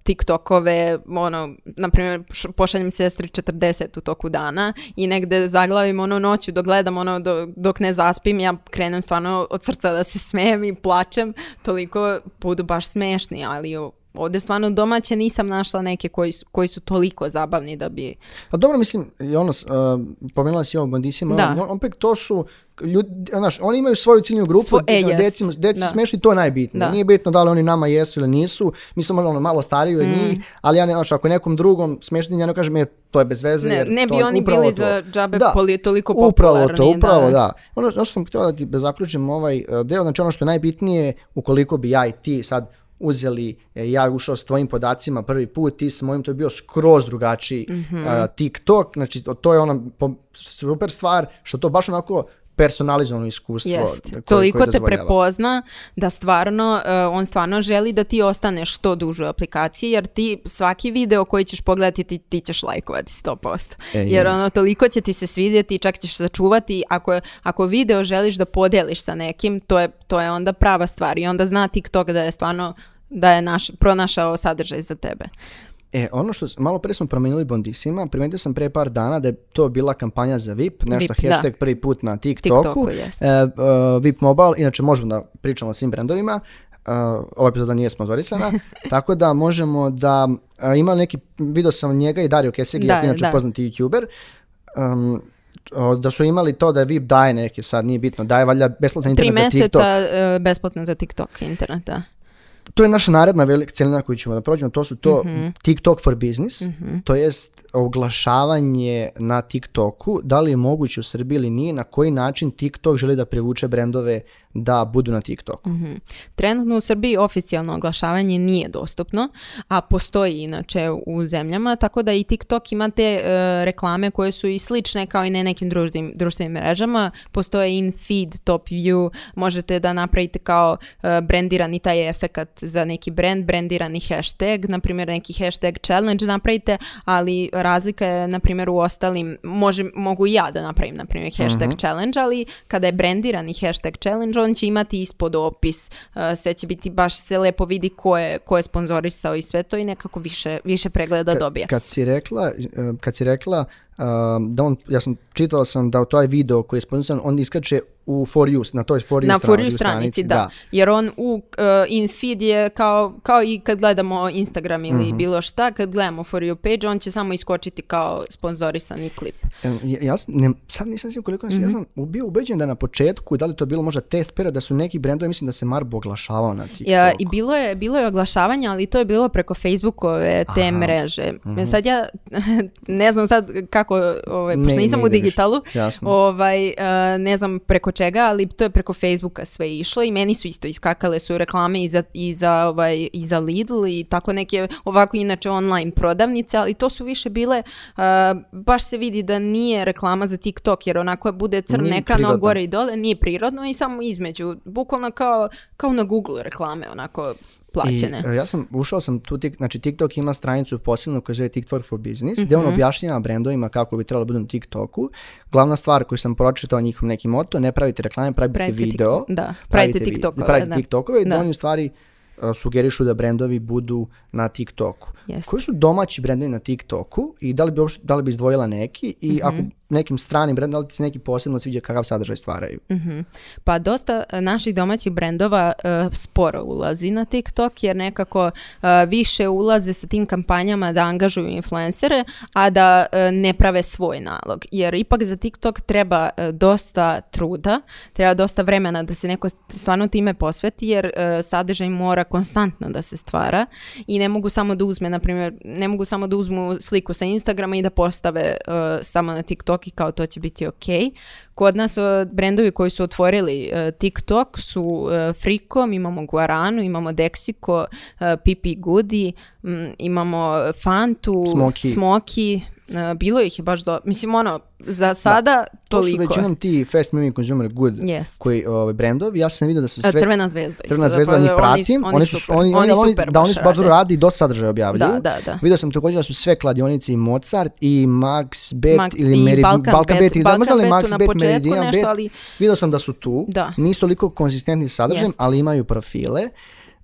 TikTokove, ono, na primjer, pošaljem sestri 40 u toku dana i negde zaglavim ono noću dok gledam ono do- dok ne zaspim, ja krenem stvarno od srca da se smejem i plačem, toliko budu baš smešni, ali o- ovdje stvarno domaće nisam našla neke koji su, koji su toliko zabavni da bi... A dobro, mislim, i ono, uh, pomenula si ovog Bandisima, Da. on, opet to su, ljudi, znaš, oni imaju svoju ciljnu grupu, Svo- e, jest. deci, deci Da. smešni, to je najbitnije. Da. Nije bitno da li oni nama jesu ili nisu, mi smo ono, malo stariji od njih, ali ja ne, znaš, ako nekom drugom smešnim, ja ne kažem, je, to je bez veze. Mm. Ne, jer ne to bi je oni bili to. za džabe Da. poli- toliko Upravo to, popularni, upravo, da. da. Ono, ono što sam htio da ti zaključim ovaj eh, deo, znači ono što je najbitnije, ukoliko bi ja i ti sad uzeli, eh, ja ušao s tvojim podacima prvi put, ti s mojim, to je bio skroz drugačiji Mhm. eh, TikTok, znači to- je ona super stvar, što to baš onako personalizovano iskustvo. Jest. koje- Toliko koje te prepozna da stvarno, uh, on stvarno želi da ti ostaneš što duže u aplikaciji, jer ti svaki video koji ćeš pogledati ti, ti ćeš lajkovati 100%. E, jer ono, toliko će ti se svidjeti, čak ćeš sačuvati. Ako, ako video želiš da podeliš sa nekim, to je, to je onda prava stvar. I onda zna TikTok da je stvarno da je naš, pronašao sadržaj za tebe. E, ono što, malo pre smo promenili Bondisima, primetio sam pre par dana da je to bila kampanja za VIP, nešto VIP, da. hashtag prvi put na TikToku. TikToku. E, e, VIP Mobile, inače možemo da pričamo o svim brendovima, e, ova epizoda nije sponzorisana, tako da možemo da, e, ima neki, video sam njega i Dario Kesegi, Da, inače da. poznati youtuber, um, da su imali to da VIP daje neke, sad nije bitno, daje valjda besplatno Tri internet za TikTok. mjeseca uh, besplatno za TikTok internet, da. To je naša naredna velika celina koju ćemo da prođemo, to su to Mhm. TikTok for business, to jest oglašavanje na TikToku, da li je moguće u Srbiji ili nije, na koji način TikTok želi da privuče brendove da budu na TikToku. Mhm. Trenutno u Srbiji oficijalno oglašavanje nije dostupno, a postoji inače u zemljama, tako da i TikTok ima te e, reklame koje su i slične kao i na nekim društvenim, društvenim mrežama. Postoje in feed, top view, možete da napravite kao e, brendirani taj efekat za neki brand, brendirani hashtag, na primjer neki hashtag challenge napravite, ali razlika je na primjer u ostalim, može, mogu i ja da napravim na primjer hashtag challenge, ali kada je brendirani hashtag challenge, on će imati ispod opis, uh, sve će biti baš se lepo vidi ko je, ko je sponzorisao i sve to i nekako više, više pregleda Ka- dobije. Kad si rekla, eh, kad si rekla um, da on, ja sam čitao sam da u taj video koji je sponsoriran, on iskače u For You, na toj For You, Na For You stranici, da. Jer on u uh, in feed je kao, kao i kad gledamo Instagram ili Mhm. bilo šta, kad gledamo For You page, on će samo iskočiti kao sponzorisani klip. Ja, ja ne, sad nisam siguran koliko sam, ja sam bio ubeđen da na početku, da li to bilo možda test period, da su neki brendovi, mislim da se Marbo oglašavao na TikToku. Ja, I bilo je, bilo je oglašavanje, ali to je bilo preko Facebookove te Aha. mreže. Sad ja ne znam sad kako, ovaj, pošto Ne- nisam ne u digitalu, Jasno. ovaj, uh, ne znam preko čega, ali to je preko Facebooka sve išlo i meni su isto iskakale su reklame i za, i za, ovaj, i za Lidl i tako neke ovako inače online prodavnice, ali to su više bile, uh, baš se vidi da nije reklama za TikTok jer onako bude crn Nije ekran prirodno. gore i dole, nije prirodno i samo između, bukvalno kao, kao na Google reklame, onako plaćene. I, e, ja sam, ušao sam tu, tik, znači TikTok ima stranicu posebno koja se zove TikTok for Business, gdje Mhm. on objašnjava brendovima kako bi trebalo da budu na TikToku. Glavna stvar koju sam pročitao njihov neki moto, ne pravite reklame, pravite, Pravite tik- video. da, pravite vi- TikTokove, Pravite da. TikTokove i Da. da oni u stvari e, sugerišu da brendovi budu na TikToku. Jeste. Koji su domaći brendovi na TikToku i da li bi, da li bi izdvojila neki i Mhm. ako nekim stranim brendom, da li ti se neki posebno sviđa kakav sadržaj stvaraju? Mhm. Pa dosta e, naših domaćih brendova e, sporo ulazi na TikTok jer nekako e, više ulaze sa tim kampanjama da angažuju influencere, a da e, ne prave svoj nalog. Jer ipak za TikTok treba dosta truda, treba dosta vremena da se neko stvarno time posveti jer sadržaj mora konstantno da se stvara i ne mogu samo da uzme, na primjer, ne mogu samo da uzmu sliku sa Instagrama i da postave samo na TikTok i kao to će biti ok. Kod nas brendovi koji su otvorili e, TikTok su e, Frikom, imamo Guaranu, imamo Dexico, e, Pipi Goody, imamo Fantu, Smoky. Smoky, bilo ih je baš do... Mislim, ono, za sada To su toliko. većinom ti fast moving consumer good Jest. koji ovaj, brendovi. Ja sam vidio da su sve... Crvena zvezda. Crvena zvezda, njih zapravo, pratim. Oni, Oni su su, super. oni, oni oni, super da, oni su baš dobro radi i dosta sadržaja objavljuju. Da, da, da. Vidio sam također da su sve kladionice i Mozart i Max Bet Max ili Meri, Balkan Bet. Bet. ili da, Balkan Bet su Max na Bet, početku Meridian nešto, Bet. ali- Vidio sam da su tu. Da. Nisu toliko konzistentni sa sadržajem, ali imaju profile.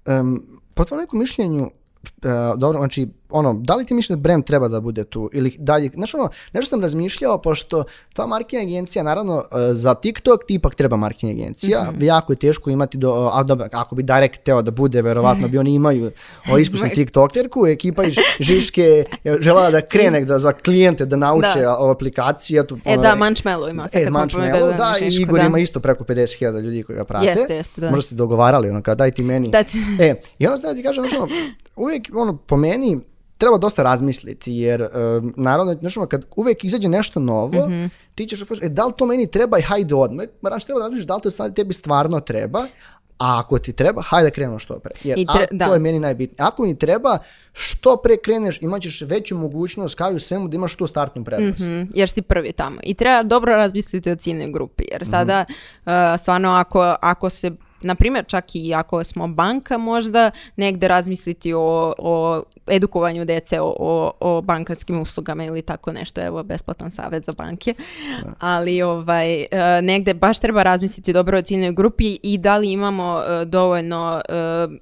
Um, po tvojom nekom mišljenju, uh, dobro, znači, ono, da li ti misliš da brand treba da bude tu ili dalje, znaš ono, nešto sam razmišljao, pošto ta marketing agencija, naravno, uh, za TikTok ti ipak treba marketing agencija, Mhm. jako je teško imati, do, a da, ako bi direct teo da bude, verovatno bi oni imaju o iskusnu tiktokerku, ekipa iz Žiške je želela da krene da za klijente da nauče Da. o aplikaciji, eto, E da, Manchmello ima. Sad E, kad smo pomenuli da, i Igor da. ima isto preko 50.000 ljudi koji ga prate. Jeste, jeste, da. Možda ste dogovarali, ono, kao daj ti meni. Da ti- E, i onda da ti kažem, znači, ono, uvijek, ono, po meni, treba dosta razmisliti, jer, um, naravno, znači, ono, kad uvijek izađe nešto novo, Mhm. ti ćeš, e, da li to meni treba i hajde odmah, moraš treba da razmišljaš da li to stvari tebi stvarno treba, a ako ti treba, hajde da krenemo što pre. Jer I tre- a, da. to je meni najbitnije. Ako mi treba, što pre kreneš, imat ćeš veću mogućnost kao i u svemu da imaš tu startnu prednost. Mhm, jer si prvi tamo. I treba dobro razmisliti o ciljnoj grupi, jer sada uh, stvarno ako, ako se na primjer čak i ako smo banka možda negde razmisliti o, o edukovanju dece o, o, o bankarskim uslugama ili tako nešto, evo besplatan savjet za banke, ali ovaj, uh, negde baš treba razmisliti dobro o ciljnoj grupi i da li imamo uh, dovoljno uh,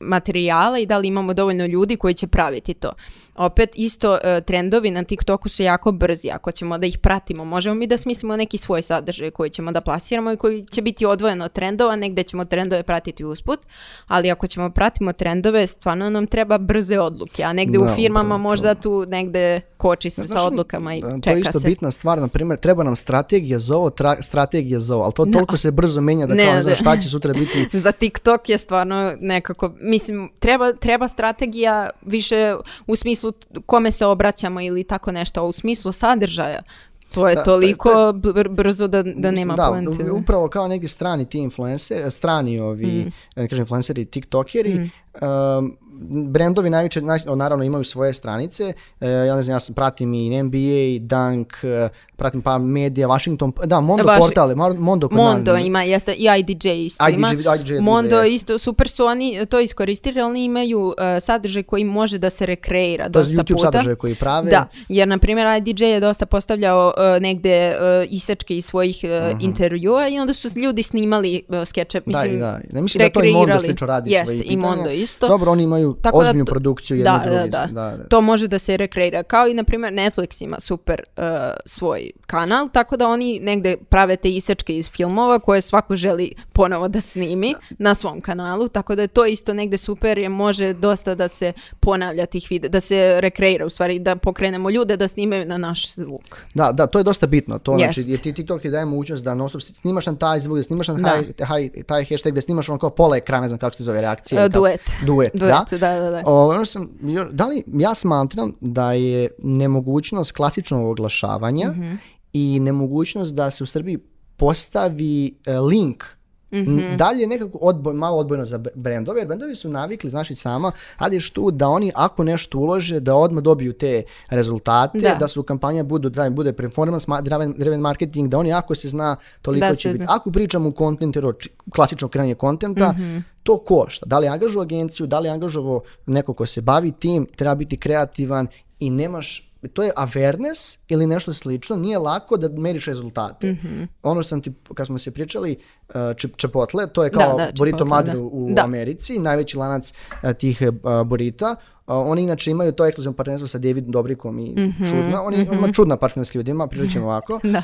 materijala i da li imamo dovoljno ljudi koji će praviti to. Opet isto e, trendovi na TikToku su jako brzi, ako ćemo da ih pratimo, možemo mi da smislimo neki svoj sadržaj koji ćemo da plasiramo i koji će biti odvojen od trendova, negde ćemo trendove pratiti usput, ali ako ćemo pratimo trendove, stvarno nam treba brze odluke, a negde Da, u firmama upravo možda tu negde koči se Znaš, sa odlukama i to je čeka isto se. bitna stvar, na primjer, treba nam strategija za ovo, tra- strategija za ovo, ali to toliko se brzo menja da Ne, kao ne da. znam šta će sutra biti. Za TikTok je stvarno nekako, mislim, treba, treba strategija više u smislu kome se obraćamo ili tako nešto, a u smislu sadržaja. To je Da, toliko to br- brzo da, da Mislim, nema da, poente. upravo kao neki strani ti influencer, strani ovi, Mm. ne kažem influenceri, tiktokeri, um, brendovi najveće, naj- naravno imaju svoje stranice, e, ja ne znam, ja sam pratim i NBA, Dunk, e, pratim pa medija, Washington, da, Mondo Vaši- portale, Mar- Mondo kod Mondo ima, jeste, i IDJ isto IDJ ima. IDJ Mondo jeste. isto, super su oni to iskoristili, oni imaju uh, sadržaj koji može da se rekreira To dosta YouTube puta. sadržaje koji prave. Da, jer na primjer IDJ je dosta postavljao uh, negde uh, isečke iz svojih uh, intervjua i onda su ljudi snimali uh, skeče, mislim, Mhm. da, da. Ne mislim da to i Mondo slično radi Jeste, svoje i pitanja. Mondo isto. Dobro, oni imaju Tako da ozbiljnu to- produkciju jedni da, drugi. da, da, da. To može da se rekreira. Kao i, na primjer, Netflix ima super uh, svoj kanal, tako da oni negde prave te isečke iz filmova koje svako želi ponovo da snimi na svom kanalu, tako da je to isto negde super jer može dosta da se ponavlja tih videa, da se rekreira u stvari, da pokrenemo ljude da snimaju na naš zvuk. Da, da, to je dosta bitno. To Jest. znači, jer ti TikTok ti daje mogućnost da non stop snimaš na taj zvuk, da snimaš na Da. taj, taj, hashtag, da snimaš ono kao pola ekrana, ne znam kako se zove reakcija. Ili kako- duet. Duet, da. Duet, da, da, da. O, ono sam, da li, ja smatram da je nemogućnost klasičnog oglašavanja Mhm. i nemogućnost da se u Srbiji postavi e, link Mhm. N- Dalje nekako odboj, malo odbojno za brendove, jer brendovi su navikli, znaš i sama, radiš tu da oni ako nešto ulože, da odmah dobiju te rezultate, da, Da. su kampanja budu, da bude performance, ma- driven, driven marketing, da oni ako se zna, toliko Da će biti. Ako pričamo u kontentu, klasično kreanje kontenta, to košta. Da li angažu agenciju, da li angažovo neko ko se bavi tim, treba biti kreativan i nemaš to je awareness ili nešto slično, nije lako da meriš rezultate. Ono što sam ti, kad smo se pričali, uh, čip, Chipotle, to je Da, kao da, Burrito Chipotle, Madre da. u Da. Americi, najveći lanac uh, tih uh, burita. Oni inače imaju to ekskluzivno partnerstvo sa Davidom Dobrikom i čudno. Oni, on ima čudna partnerstva s ljudima, pričat ćemo ovako. Da.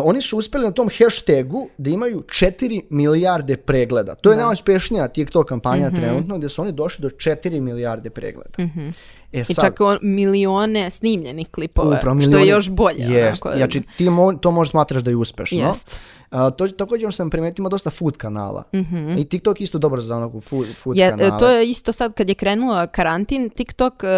Oni su uspeli na tom hashtagu da imaju 4 milijarde pregleda. To je najuspešnija TikTok kampanja Mhm. trenutno, gdje su oni došli do 4 milijarde pregleda. E I sad, čak o- milione snimljenih klipova, Upravo, što je još bolje. Jest. onako. Znači, ti mo- to možeš smatraš da je uspešno. Jest. A, to, također ono sam primetio, ima dosta food kanala. I TikTok isto dobar za onako food, food Je, kanale. to je isto sad kad je krenula karantin, TikTok e,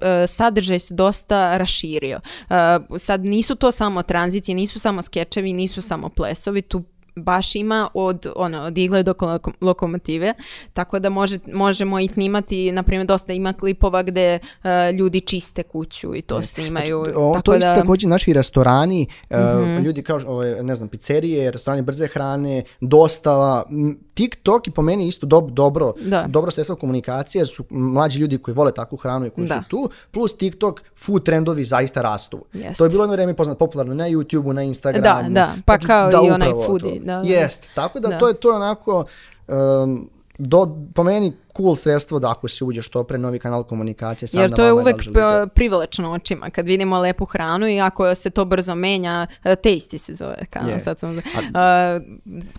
e, sadržaj se dosta raširio. E, sad nisu to samo tranzicije, nisu samo skečevi, nisu samo plesovi, tu baš ima od, ono, od igle do loko- lokomotive, tako da može, možemo i snimati, na primjer, dosta ima klipova gde e, ljudi čiste kuću i to snimaju. Znači, O, tako to isto da, Mhm. također naši restorani, e, ljudi kao, ove, ne znam, pizzerije, restorani brze hrane, dostava, m, TikTok i po meni isto dob- dobro, Da. dobro sredstvo komunikacije, jer su mlađi ljudi koji vole takvu hranu i koji Da. su tu, plus TikTok, food trendovi zaista rastu. Jest. To je bilo jedno vrijeme poznat popularno na YouTubeu, na Instagramu. Da, da, pa kao i onaj foodie, da, da. Jest, tako da, Da. to je to onako um, do, po meni cool sredstvo da ako se uđe što pre novi kanal komunikacije sam Jer to je da uvek želite. p- privlačno očima kad vidimo lepu hranu i ako se to brzo menja, e, Tasty se zove kanal, Jest. sad sam... A,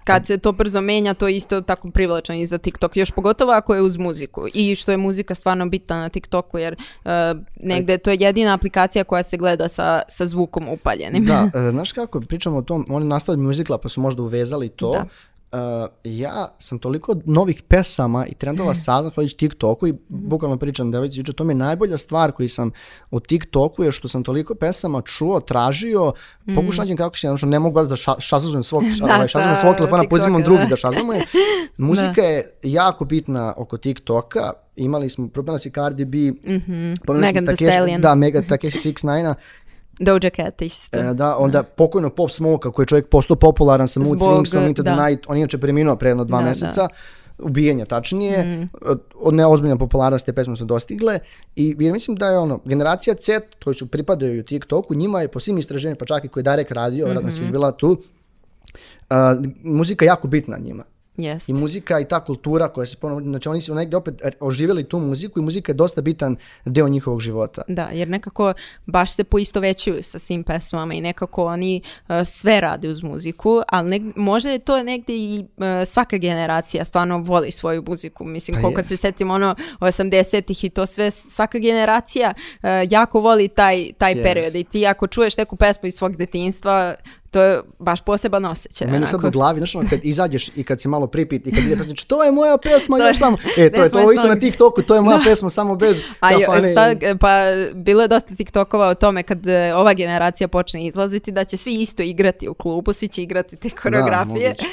kad se to brzo menja, to je isto tako privlačno i za TikTok, još pogotovo ako je uz muziku i što je muzika stvarno bitna na TikToku jer e, negde to je jedina aplikacija koja se gleda sa, sa zvukom upaljenim. Da, znaš kako, pričamo o tom, oni nastavili muzikla pa su možda uvezali to. Da. E, ja sam toliko novih pesama i trendova saznao zahvaljujući TikToku i bukvalno pričam devojci juče, to mi je najbolja stvar koju sam u TikToku je što sam toliko pesama čuo, tražio, pokušao nađem kako se, što ne mogu da ša, šazazujem svog, Da, ovaj, šazazujem svog telefona, pozivam drugi da. da šazamujem. Muzika je jako bitna oko TikToka, imali smo, propila si Cardi B, mm Megan Thee Stallion. Da, Mega Takeshi 69 Doja Cat isto. E, da, onda pokojnog Pop Smoke koji je čovjek postao popularan sa Mood Zbog, Swingsom Into the da. Night, on inače preminuo pre jedno dva Da, Mm. mjeseca, ubijenja tačnije, od, od neozbiljne popularnosti te pesme su dostigle i jer mislim da je ono, generacija Z koji su pripadaju TikToku, njima je po svim istraženjima, pa čak i koji je Darek radio, vjerojatno Mhm. si bila tu, a, muzika jako bitna njima. Jest. I muzika i ta kultura koja se ponovno, znači oni su negdje opet oživjeli tu muziku i muzika je dosta bitan deo njihovog života. Da, jer nekako baš se poistovećuju sa svim pesmama i nekako oni e, sve rade uz muziku, ali neg- možda je to negdje i e, svaka generacija stvarno voli svoju muziku. Mislim, Pa koliko jest. se setim ono 80-ih i to sve, svaka generacija e, jako voli taj, taj Jest. period i ti ako čuješ neku pesmu iz svog detinjstva, to je baš poseban osjećaj. Meni sad u glavi, znaš ono, kad izađeš i kad si malo pripit i kad ide pesma, znači, to je moja pesma, još samo, e, to je to isto na. TikToku, to je moja pesma samo bez kafane. sad, pa bilo je dosta TikTokova o tome kad e, ova generacija počne izlaziti da će svi isto igrati u klubu, svi će igrati te koreografije, moguće.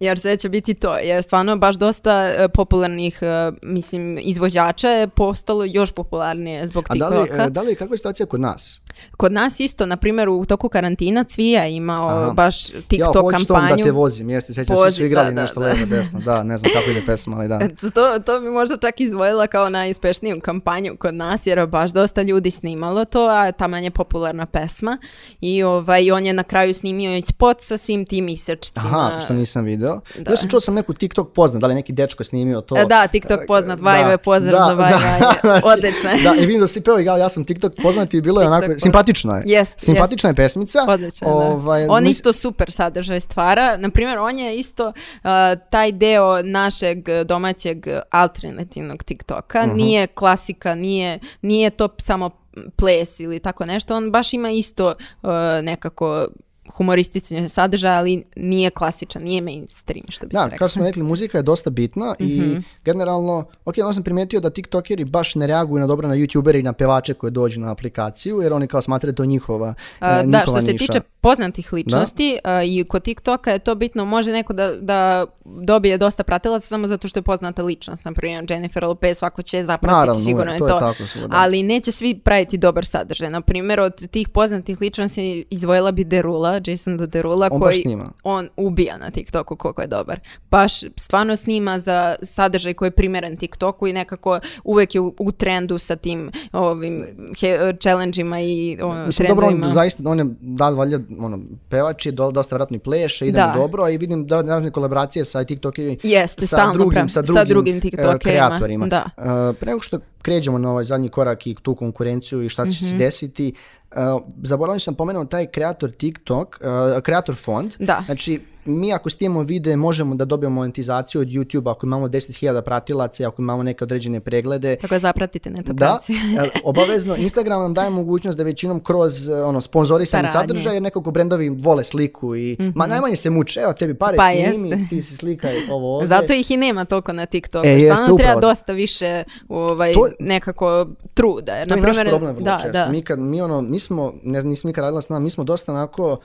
jer sve će biti to. Jer stvarno baš dosta e, popularnih, e, mislim, izvođača je postalo još popularnije zbog A da li, TikToka. da li, kakva je situacija kod nas? Kod nas isto, na primjer, u toku karantina Cvija je Aha. baš ja TikTok hoću tom da kampanju. te vozim, jeste, sećam Vozi, su igrali da, da, nešto da. levo, desno, da, ne znam kako ide pesma, ali da. Eto, To, to bi možda čak izdvojila kao najuspešniju kampanju kod nas, jer je baš dosta ljudi snimalo to, a taman je popularna pesma. I ovaj, on je na kraju snimio i spot sa svim tim isečcima. Aha, što nisam video. Da. Ja sam čuo sam neku TikTok poznat, da li neki dečko snimio to. E, Da, TikTok poznat, Vaj, Da, pozdrav da, za Vaj, da, znači, odlično je. Da, i vidim da si peo ja, ja sam TikTok poznat i bilo je onako, simpatično je. Jest, Simpatična je pesmica. Odlično, je, On mis- isto super sadržaj stvara. Naprimjer, on je isto uh, taj deo našeg domaćeg alternativnog TikToka. Mhm. Nije klasika, nije, nije to samo ples ili tako nešto. On baš ima isto uh, nekako humoristični sadržaj, ali nije klasičan, nije mainstream, što bi se Da, reklo. kao smo rekli, muzika je dosta bitna i Mhm. generalno, ok, onda sam primijetio da tiktokeri baš ne reaguju na dobro na youtubere i na pevače koji dođu na aplikaciju, jer oni kao smatraju da to njihova, A, e, da, njihova što se niša. tiče poznatih ličnosti a, i kod TikToka je to bitno, može neko da, da dobije dosta pratilaca samo zato što je poznata ličnost, na primjer Jennifer Lopez, svako će zapratiti, Naravno, sigurno je to je to. tako svuda. Ali neće svi praviti dobar sadržaj. Na primjer, od tih poznatih ličnosti izdvojila bi Derula, Jason Derula, On koji snima. on ubija na TikToku koliko je dobar. Baš stvarno snima za sadržaj koji je primjeren TikToku i nekako uvek je u, u trendu sa tim ovim he, challenge-ima i ono, Mislim, dobro, on zaista, on je, da li valjda, ono, pevač je, do, dosta vratno i pleše, ide mu Da. dobro, a i vidim da razne kolaboracije sa TikTokerima, Jeste, sa stalno drugim, sa Sa drugim, drugim e, tiktokerima, kreatorima. da. E, pre nego što kređemo na ovaj zadnji korak i tu konkurenciju i šta će Mhm. se desiti, e, zaboravio sam pomenuo taj kreator TikTok, e, kreator fond. Da. Znači, mi ako snimamo video možemo da dobijemo monetizaciju od YouTube ako imamo 10.000 pratilaca i ako imamo neke određene preglede. Tako da zapratite Da, netokraciju. e, obavezno Instagram nam daje mogućnost da većinom kroz e, ono sponzorisani sadržaj jer nekako brendovi vole sliku i ma najmanje se muče, evo tebi pare Pa snimi, jeste. ti si slikaj ovo ovdje. Zato ih i nema toliko na TikToku. E, Stvarno treba dosta više ovaj, To- nekako truda. Jer, To je na naš problem vrlo da, često. da. Mi, kad, mi, ono, mi smo, ne znam, nisam nikad radila s nama, mi smo dosta onako,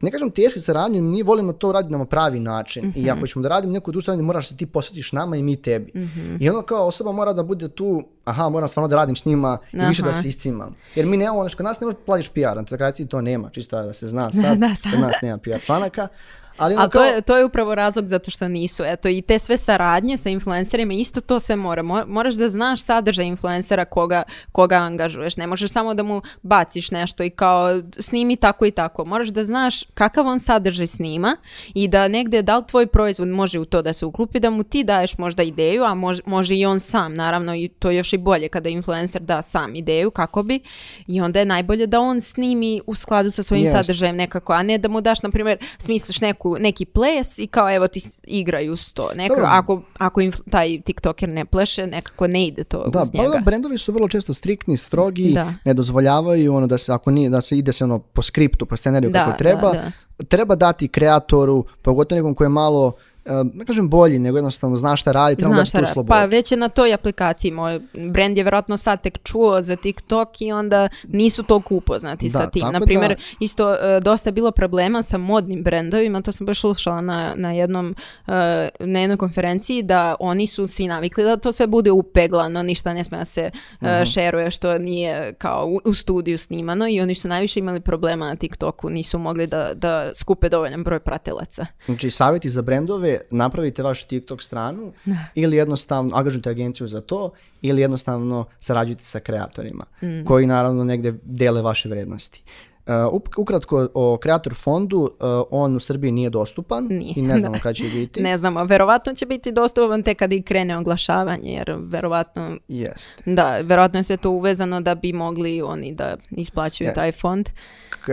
ne kažem teški saradnje, mi volimo to raditi na pravi način. I Mhm. ako ćemo da radimo neku drugu stranu, moraš se ti posvetiš nama i mi tebi. Mhm. I ono kao osoba mora da bude tu, aha, moram stvarno da radim s njima i više da Aha. se iscimam. Jer mi nemamo, znači, kod nas ne možeš platiš PR, na telekaciji to nema, čisto da se zna sad, Da, sad. kod nas nema PR članaka. Ali ono Ali to je, to je upravo razlog zato što nisu. Eto, i te sve saradnje sa influencerima, isto to sve mora. Mo- Moraš da znaš sadržaj influencera koga, koga angažuješ. Ne možeš samo da mu baciš nešto i kao snimi tako i tako. Moraš da znaš kakav on sadržaj snima i da negde da li tvoj proizvod može u to da se uklupi, da mu ti daješ možda ideju, a može, može i on sam, naravno, i to je još i bolje kada influencer da sam ideju kako bi. I onda je najbolje da on snimi u skladu sa svojim Jest. sadržajem nekako, a ne da mu daš, na primjer, smisliš neku, neki ples i kao evo ti s- igraj uz to. Nekako, Dobro. ako, ako inf- taj tiktoker ne pleše, nekako ne ide to Da, uz njega. da, brendovi su vrlo često striktni, strogi, Da. ne dozvoljavaju ono da se ako nije da se ide se ono po skriptu, po scenariju Da, kako treba. da, Treba dati kreatoru, pogotovo nekom koji je malo ne kažem bolji, nego jednostavno zna šta radi, treba Znaš šta, tu slobodu. pa već je na toj aplikaciji, moj brand je vjerojatno sad tek čuo za TikTok i onda nisu toliko upoznati Da, sa tim. tako Na primjer, da- isto e, dosta je bilo problema sa modnim brendovima, to sam baš slušala na, na jednom e, na jednoj konferenciji da oni su svi navikli da to sve bude upeglano, ništa ne sme da se e, šeruje što nije kao u, u studiju snimano i oni su najviše imali problema na TikToku, nisu mogli da, da skupe dovoljan broj pratilaca. Znači, savjeti za brendove, napravite vašu TikTok stranu ili jednostavno angažujte agenciju za to ili jednostavno sarađujte sa kreatorima Mm. koji naravno negde dele vaše vrednosti. Uh, ukratko o kreator fondu, uh, on u Srbiji nije dostupan Nije, i ne znamo kada će biti. Ne znamo, verovatno će biti dostupan tek kad i krene oglašavanje, jer verovatno Jeste. Da, verovatno je sve to uvezano da bi mogli oni da isplaćuju Jeste. taj fond. K-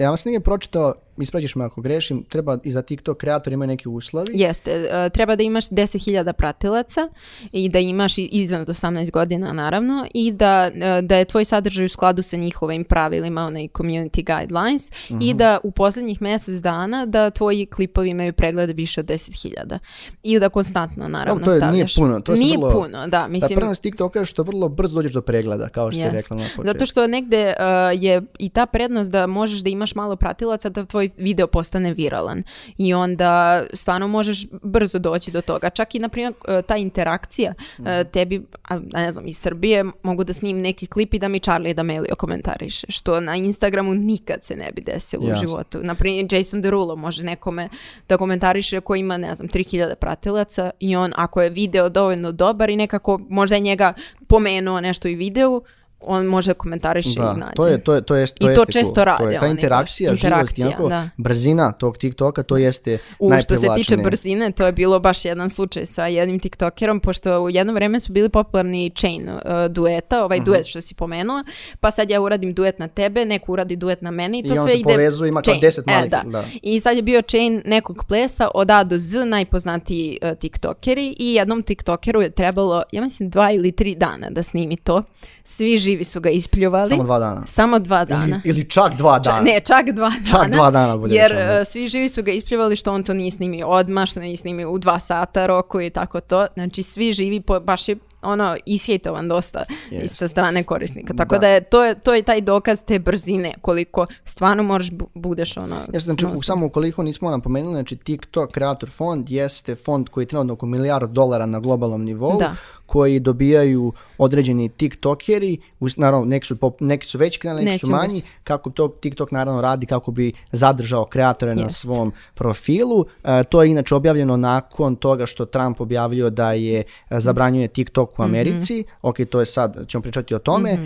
ja sam negdje pročitao, ispraćiš me ako grešim, treba i za TikTok kreator imaju neki uslovi. Jeste, e, treba da imaš 10.000 pratilaca i da imaš iznad 18 godina naravno i da, e, da je tvoj sadržaj u skladu sa njihovim pravilima, onaj community guidelines i Mhm. da u posljednjih mjesec dana da tvoji klipovi imaju preglede više od 10.000 i da konstantno naravno to je- nije stavljaš. puno, to je nije vrlo- puno, da, Da, mislim, prednost TikToka je što vrlo brzo dođeš do pregleda, kao što je Jest. rekla na početku. Zato što negde uh, je i ta prednost da možeš da imaš malo pratilaca da tvoj video postane viralan i onda stvarno možeš brzo doći do toga. Čak i na primjer uh, ta interakcija uh, tebi, a, ne znam, iz Srbije mogu da snimim neki klip i da mi Charlie D'Amelio komentariše, što na Instagramu nikad se ne bi desilo u Jasno. životu. Na primjer Jason Derulo može nekome da komentariše ko ima, ne znam, 3000 pratilaca i on ako je video dovoljno dobar i nekako možda je njega pomenuo nešto i video, on može komentariše Da, i nađe. to je, to je, to jest, to I to jeste često cool. rade To je ta oni interakcija, baš. živost i Interakcija, onako da. brzina tog TikToka, to jeste U, što se tiče brzine, to je bilo baš jedan slučaj sa jednim TikTokerom, pošto u jedno vreme su bili popularni chain uh, dueta, ovaj duet što si pomenuo, pa sad ja uradim duet na tebe, neko uradi duet na mene i to I on sve se ide... povezuje, ima kao. 10 E, malih, da. da. I sad je bio chain nekog plesa od A do Z, najpoznatiji uh, tiktokeri i jednom tiktokeru je trebalo, ja mislim, dva ili tri dana da snimi to. Svi živi su ga ispljuvali. Samo dva dana. Samo dva dana. Ili, ili čak dva Ča- dana. ne, čak dva dana. Čak dva dana, bolje Jer rečeno. uh, svi živi su ga ispljuvali što on to nije snimio odmah, što nije snimio u dva sata roku i tako to. Znači svi živi, po, baš je ono ishejtovan dosta Jest. iz sa strane korisnika. Tako Da. da, je, to, je, to je taj dokaz te brzine, koliko stvarno možeš bu- budeš ono... Ja znači, stop. samo ukoliko nismo napomenuli, znači TikTok Creator Fond jeste fond koji je trenutno oko milijardu dolara na globalnom nivou, Da. Koji dobijaju određeni TikTokeri, naravno neki su, pop- neki su veći kanali, neki Neki su manji, kako to TikTok naravno radi kako bi zadržao kreatore na Jest. svom profilu. E, to je inače objavljeno nakon toga što Trump objavio da je e, zabranjuje TikTok u Americi. Ok, to je sad, ćemo pričati o tome. E,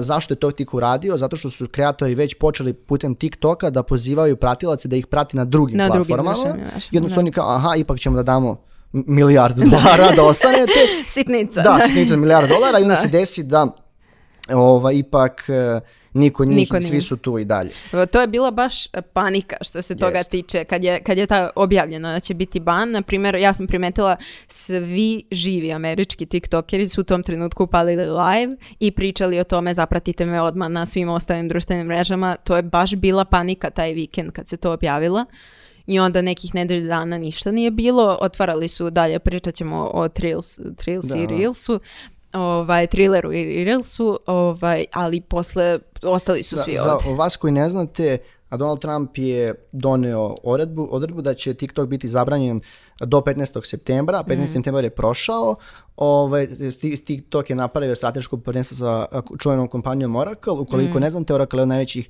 zašto je to tik uradio? Zato što su kreatori već počeli putem TikToka da pozivaju pratilace da ih prati na drugim Na drugim platformama. mrežama, I onda su oni kao, aha, ipak ćemo da damo milijardu dolara da ostanete. Sitnica. Da, sitnica milijarda dolara i onda Da. se desi da ova, ipak e, niko njih, Niko svi su tu i dalje. To je bila baš e, panika što se toga Jest. tiče kad je, kad je ta objavljeno da će biti ban. Na primjer, ja sam primetila svi živi američki tiktokeri su u tom trenutku upalili live i pričali o tome zapratite me odmah na svim ostalim društvenim mrežama. To je baš bila panika taj vikend kad se to objavila. I onda nekih nedelju dana ništa nije bilo. Otvarali su dalje, pričat ćemo o Trills, Trills Da, i. Reelsu. Ovaj, thrilleru i Reelsu, ovaj, ali posle ostali su Da, svi za ovdje. vas koji ne znate, Donald Trump je doneo odredbu, odredbu da će TikTok biti zabranjen do 15. septembra, 15. Mhm. septembar je prošao, ovaj, ti- TikTok je napravio stratešku partnerstvo sa čuvenom kompanijom Oracle, ukoliko Mhm. ne znate, Oracle je od najvećih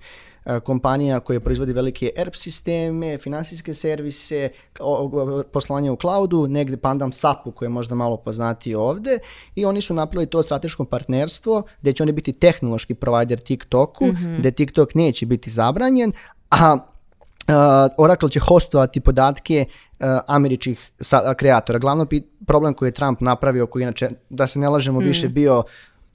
kompanija koja proizvodi velike ERP sisteme, finansijske servise, poslovanje u cloudu, negdje pandam SAP-u koji je možda malo poznatiji ovde i oni su napravili to strateško partnerstvo gdje će oni biti tehnološki provider TikToku, gdje TikTok neće biti zabranjen, a Uh, Oracle će hostovati podatke uh, američkih sa- kreatora. Glavno problem koji je Trump napravio, koji inače, da se ne lažemo, više bio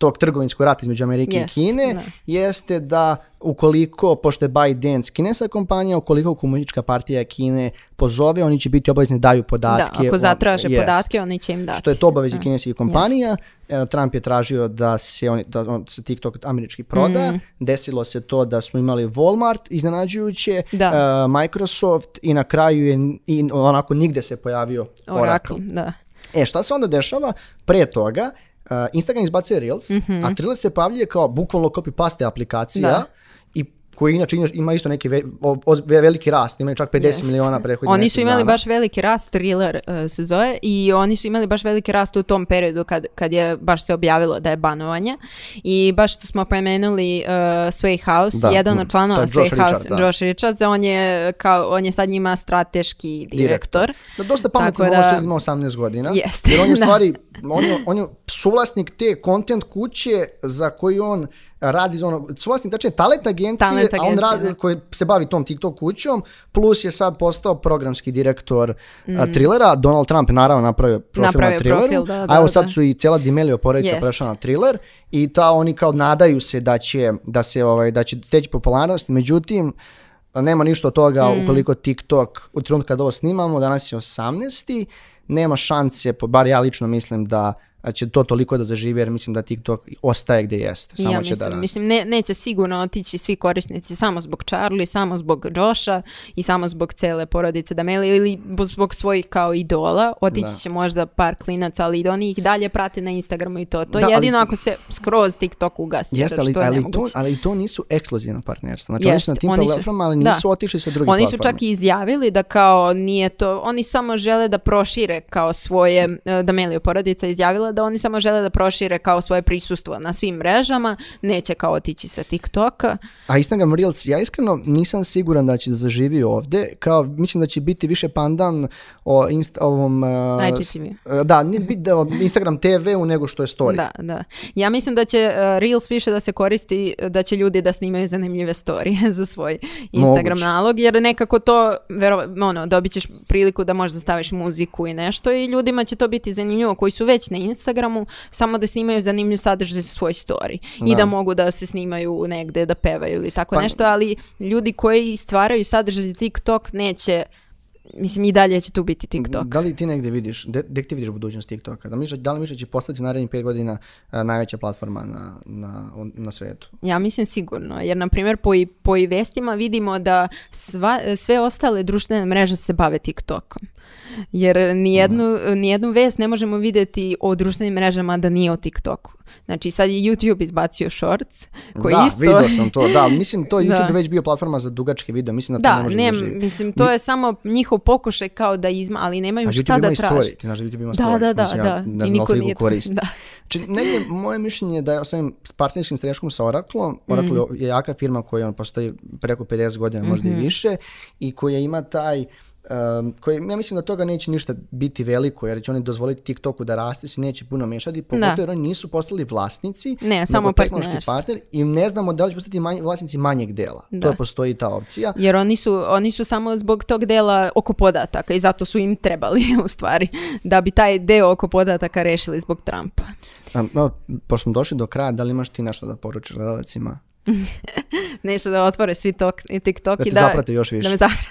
tog trgovinskog rata između Amerike Jest, i Kine, da. jeste da ukoliko, pošto je ByteDance kineska kompanija, ukoliko komunistička partija Kine pozove, oni će biti obavezni da daju Da, podatke. ako o- zatraže Jest. podatke, oni će im dati. Što je to obavezi Da. kineskih kompanija. E, Trump je tražio da se, oni, da on, se TikTok američki proda. Mm. Desilo se to da smo imali Walmart iznenađujuće, Da. e, Microsoft i na kraju je i onako nigde se pojavio Oracle. Oracle, da. E, šta se onda dešava? Pre toga, uh, Instagram izbacuje Reels, Mhm. a Reels se pavljuje kao bukvalno copy-paste aplikacija Da. Koji inače ima isto neki ve- o- o- ve- veliki rast, imaju čak 50 Jest. miliona prethodnih Oni su imali dana. baš veliki rast, thriller uh, se zove, i oni su imali baš veliki rast u tom periodu kad, kad je baš se objavilo da je banovanje. I baš što smo pomenuli uh, Sway House, Da, jedan mm, od članova je Josh Sway House, Richard, da. Josh Richards, on je, kao, on je sad njima strateški direktor. Da, dosta pametno da... da- što ima 18 godina. Jeste, Jer on je u da. stvari, on je, on je suvlasnik te content kuće za koju on radi za ono, suvlasnik, tačnije talent agencije, Talent a on agencije, radi, da. koji se bavi tom TikTok kućom, plus je sad postao programski direktor Mm. a, Thrillera. Donald Trump je naravno napravio profil Napravio na Thrilleru, profil, da, a da, evo sad da. su i cijela Dimelio porodica Jest. prešla na Thriller i ta oni kao nadaju se da će, da se, ovaj, da će teći popularnost, međutim, nema ništa od toga Mm. ukoliko TikTok, u trenutku kad ovo snimamo, danas je 18. Nema šanse, bar ja lično mislim da da će to toliko da zaživi, jer mislim da TikTok ostaje gdje jeste. Samo ja će mislim, da mislim ne, neće sigurno otići svi korisnici samo zbog Charlie, samo zbog Josha i samo zbog cele porodice Dameli ili zbog svojih kao idola. Otići Da. će možda par klinaca, ali i oni ih dalje prate na Instagramu i to. To Da, ali- jedino ako se skroz TikTok ugasi. Jeste, ali, što je ali, to, ali to nisu ekskluzivna partnerstva. Znači, oni su na tim platformama, ali da. nisu otišli sa drugih Oni su platforma. čak i izjavili da kao nije to, oni samo žele da prošire kao svoje, e, Damelio porodica izjavila da oni samo žele da prošire kao svoje prisustvo na svim mrežama, neće kao otići sa TikToka. A Instagram Reels, ja iskreno nisam siguran da će da zaživi ovdje. Kao, mislim da će biti više pandan o inst, ovom... uh, da, nije biti da, Instagram TV-u nego što je story. Da, da. Ja mislim da će uh, Reels više da se koristi, da će ljudi da snimaju zanimljive storije za svoj Instagram Moguće. nalog, jer nekako to, vero, ono, dobit ćeš priliku da možda staviš muziku i nešto i ljudima će to biti zanimljivo koji su već na Instagramu, samo da snimaju zanimljiv sadržaj za svoj story i Da. da mogu da se snimaju negde, da pevaju ili tako Pa- nešto, ali ljudi koji stvaraju sadržaj za TikTok neće, mislim i dalje će tu biti TikTok. Da li ti negdje vidiš, de- gdje ti vidiš budućnost TikToka? Da, misliš, da li misliš da će postati u narednih pet godina uh, najveća platforma na, na, na svijetu? Ja mislim sigurno, jer na primjer po, i- po i vestima vidimo da sva, sve ostale društvene mreže se bave TikTokom. Jer nijednu, nijednu vest ne možemo vidjeti o društvenim mrežama da nije o TikToku. Znači sad je YouTube izbacio Shorts, koji da, isto... vidio sam to, da, mislim to je Da. YouTube već bio platforma za dugačke video, mislim da to ne Da, može ne, da živi. mislim, to je samo njihov pokušaj kao da izma, ali A nemaju šta YouTube da i traže. story, ti znaš da YouTube ima Da, story. da, da, mislim, ja da. ne I znam niko koliko nije koristi. Da. Či, negdje, moje mišljenje je da je s ovim partnerskim streškom sa Oracleom, Oracle Mhm. je jaka firma koja on postoji preko 50 godina, možda Mhm. i više, i koja ima taj Um, koji, ja mislim da toga neće ništa biti veliko, jer će oni dozvoliti TikToku da raste, se neće puno mešati, pogotovo Da. jer oni nisu postali vlasnici, Ne, samo tehnološki partnerstvo. partner i ne znamo da li će postati manj, vlasnici manjeg dela. Da. To postoji ta opcija. Jer oni su, oni su samo zbog tog dela oko podataka i zato su im trebali u stvari da bi taj deo oko podataka rešili zbog Trumpa. Um, no, pošto smo došli do kraja, da li imaš ti nešto da poručiš gledalcima? Nešto da otvore svi tok, i TikTok Da i da, zaprate još da, više. me zaprate.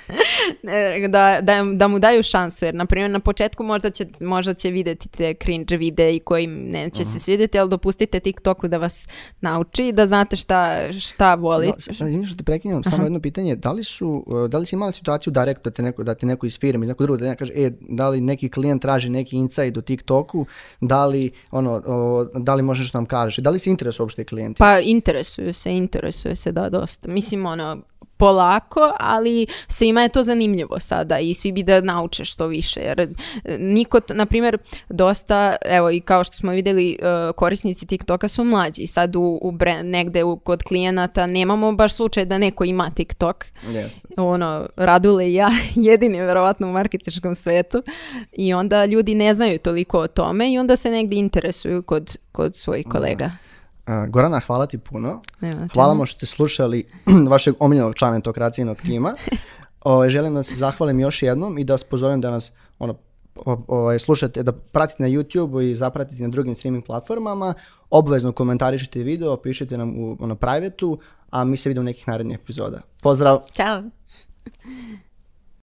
da, da, da mu daju šansu, jer na primjer na početku možda će, možda će vidjeti te cringe vide i koji neće se svidjeti, ali dopustite TikToku da vas nauči, da znate šta, šta voli. No, sad, izvini što te prekinem, samo jedno pitanje, da li su, uh, da li si imala situaciju direct da te neko, da te neko iz firme, iz nekog drugog, da neko kaže, e, da li neki klijent traži neki insight u TikToku, da li, ono, o, da li možeš nam kažeš, da li se interesuje uopšte klijenti? Pa interesuju se, interesuje se da dosta. Mislim ono polako, ali svima je to zanimljivo sada i svi bi da nauče što više. Jer e, niko, na primjer, dosta, evo i kao što smo vidjeli, e, korisnici TikToka su mlađi. Sad u, u bre- negde u, kod klijenata nemamo baš slučaj da neko ima TikTok. Jeste. Ono, Radule i ja jedini verovatno u marketičkom svetu i onda ljudi ne znaju toliko o tome i onda se negdje interesuju kod, kod svojih kolega. Uh, Gorana, hvala ti puno. Nema Hvala vam što ste slušali vašeg omiljenog člana tokracijnog tima. O, želim da se zahvalim još jednom i da vas pozovem da nas ono, o- ovaj, slušate, da pratite na YouTube i zapratite na drugim streaming platformama. Obavezno komentarišite video, pišite nam u ono, private a mi se vidimo u nekih narednih epizoda. Pozdrav! Ćao!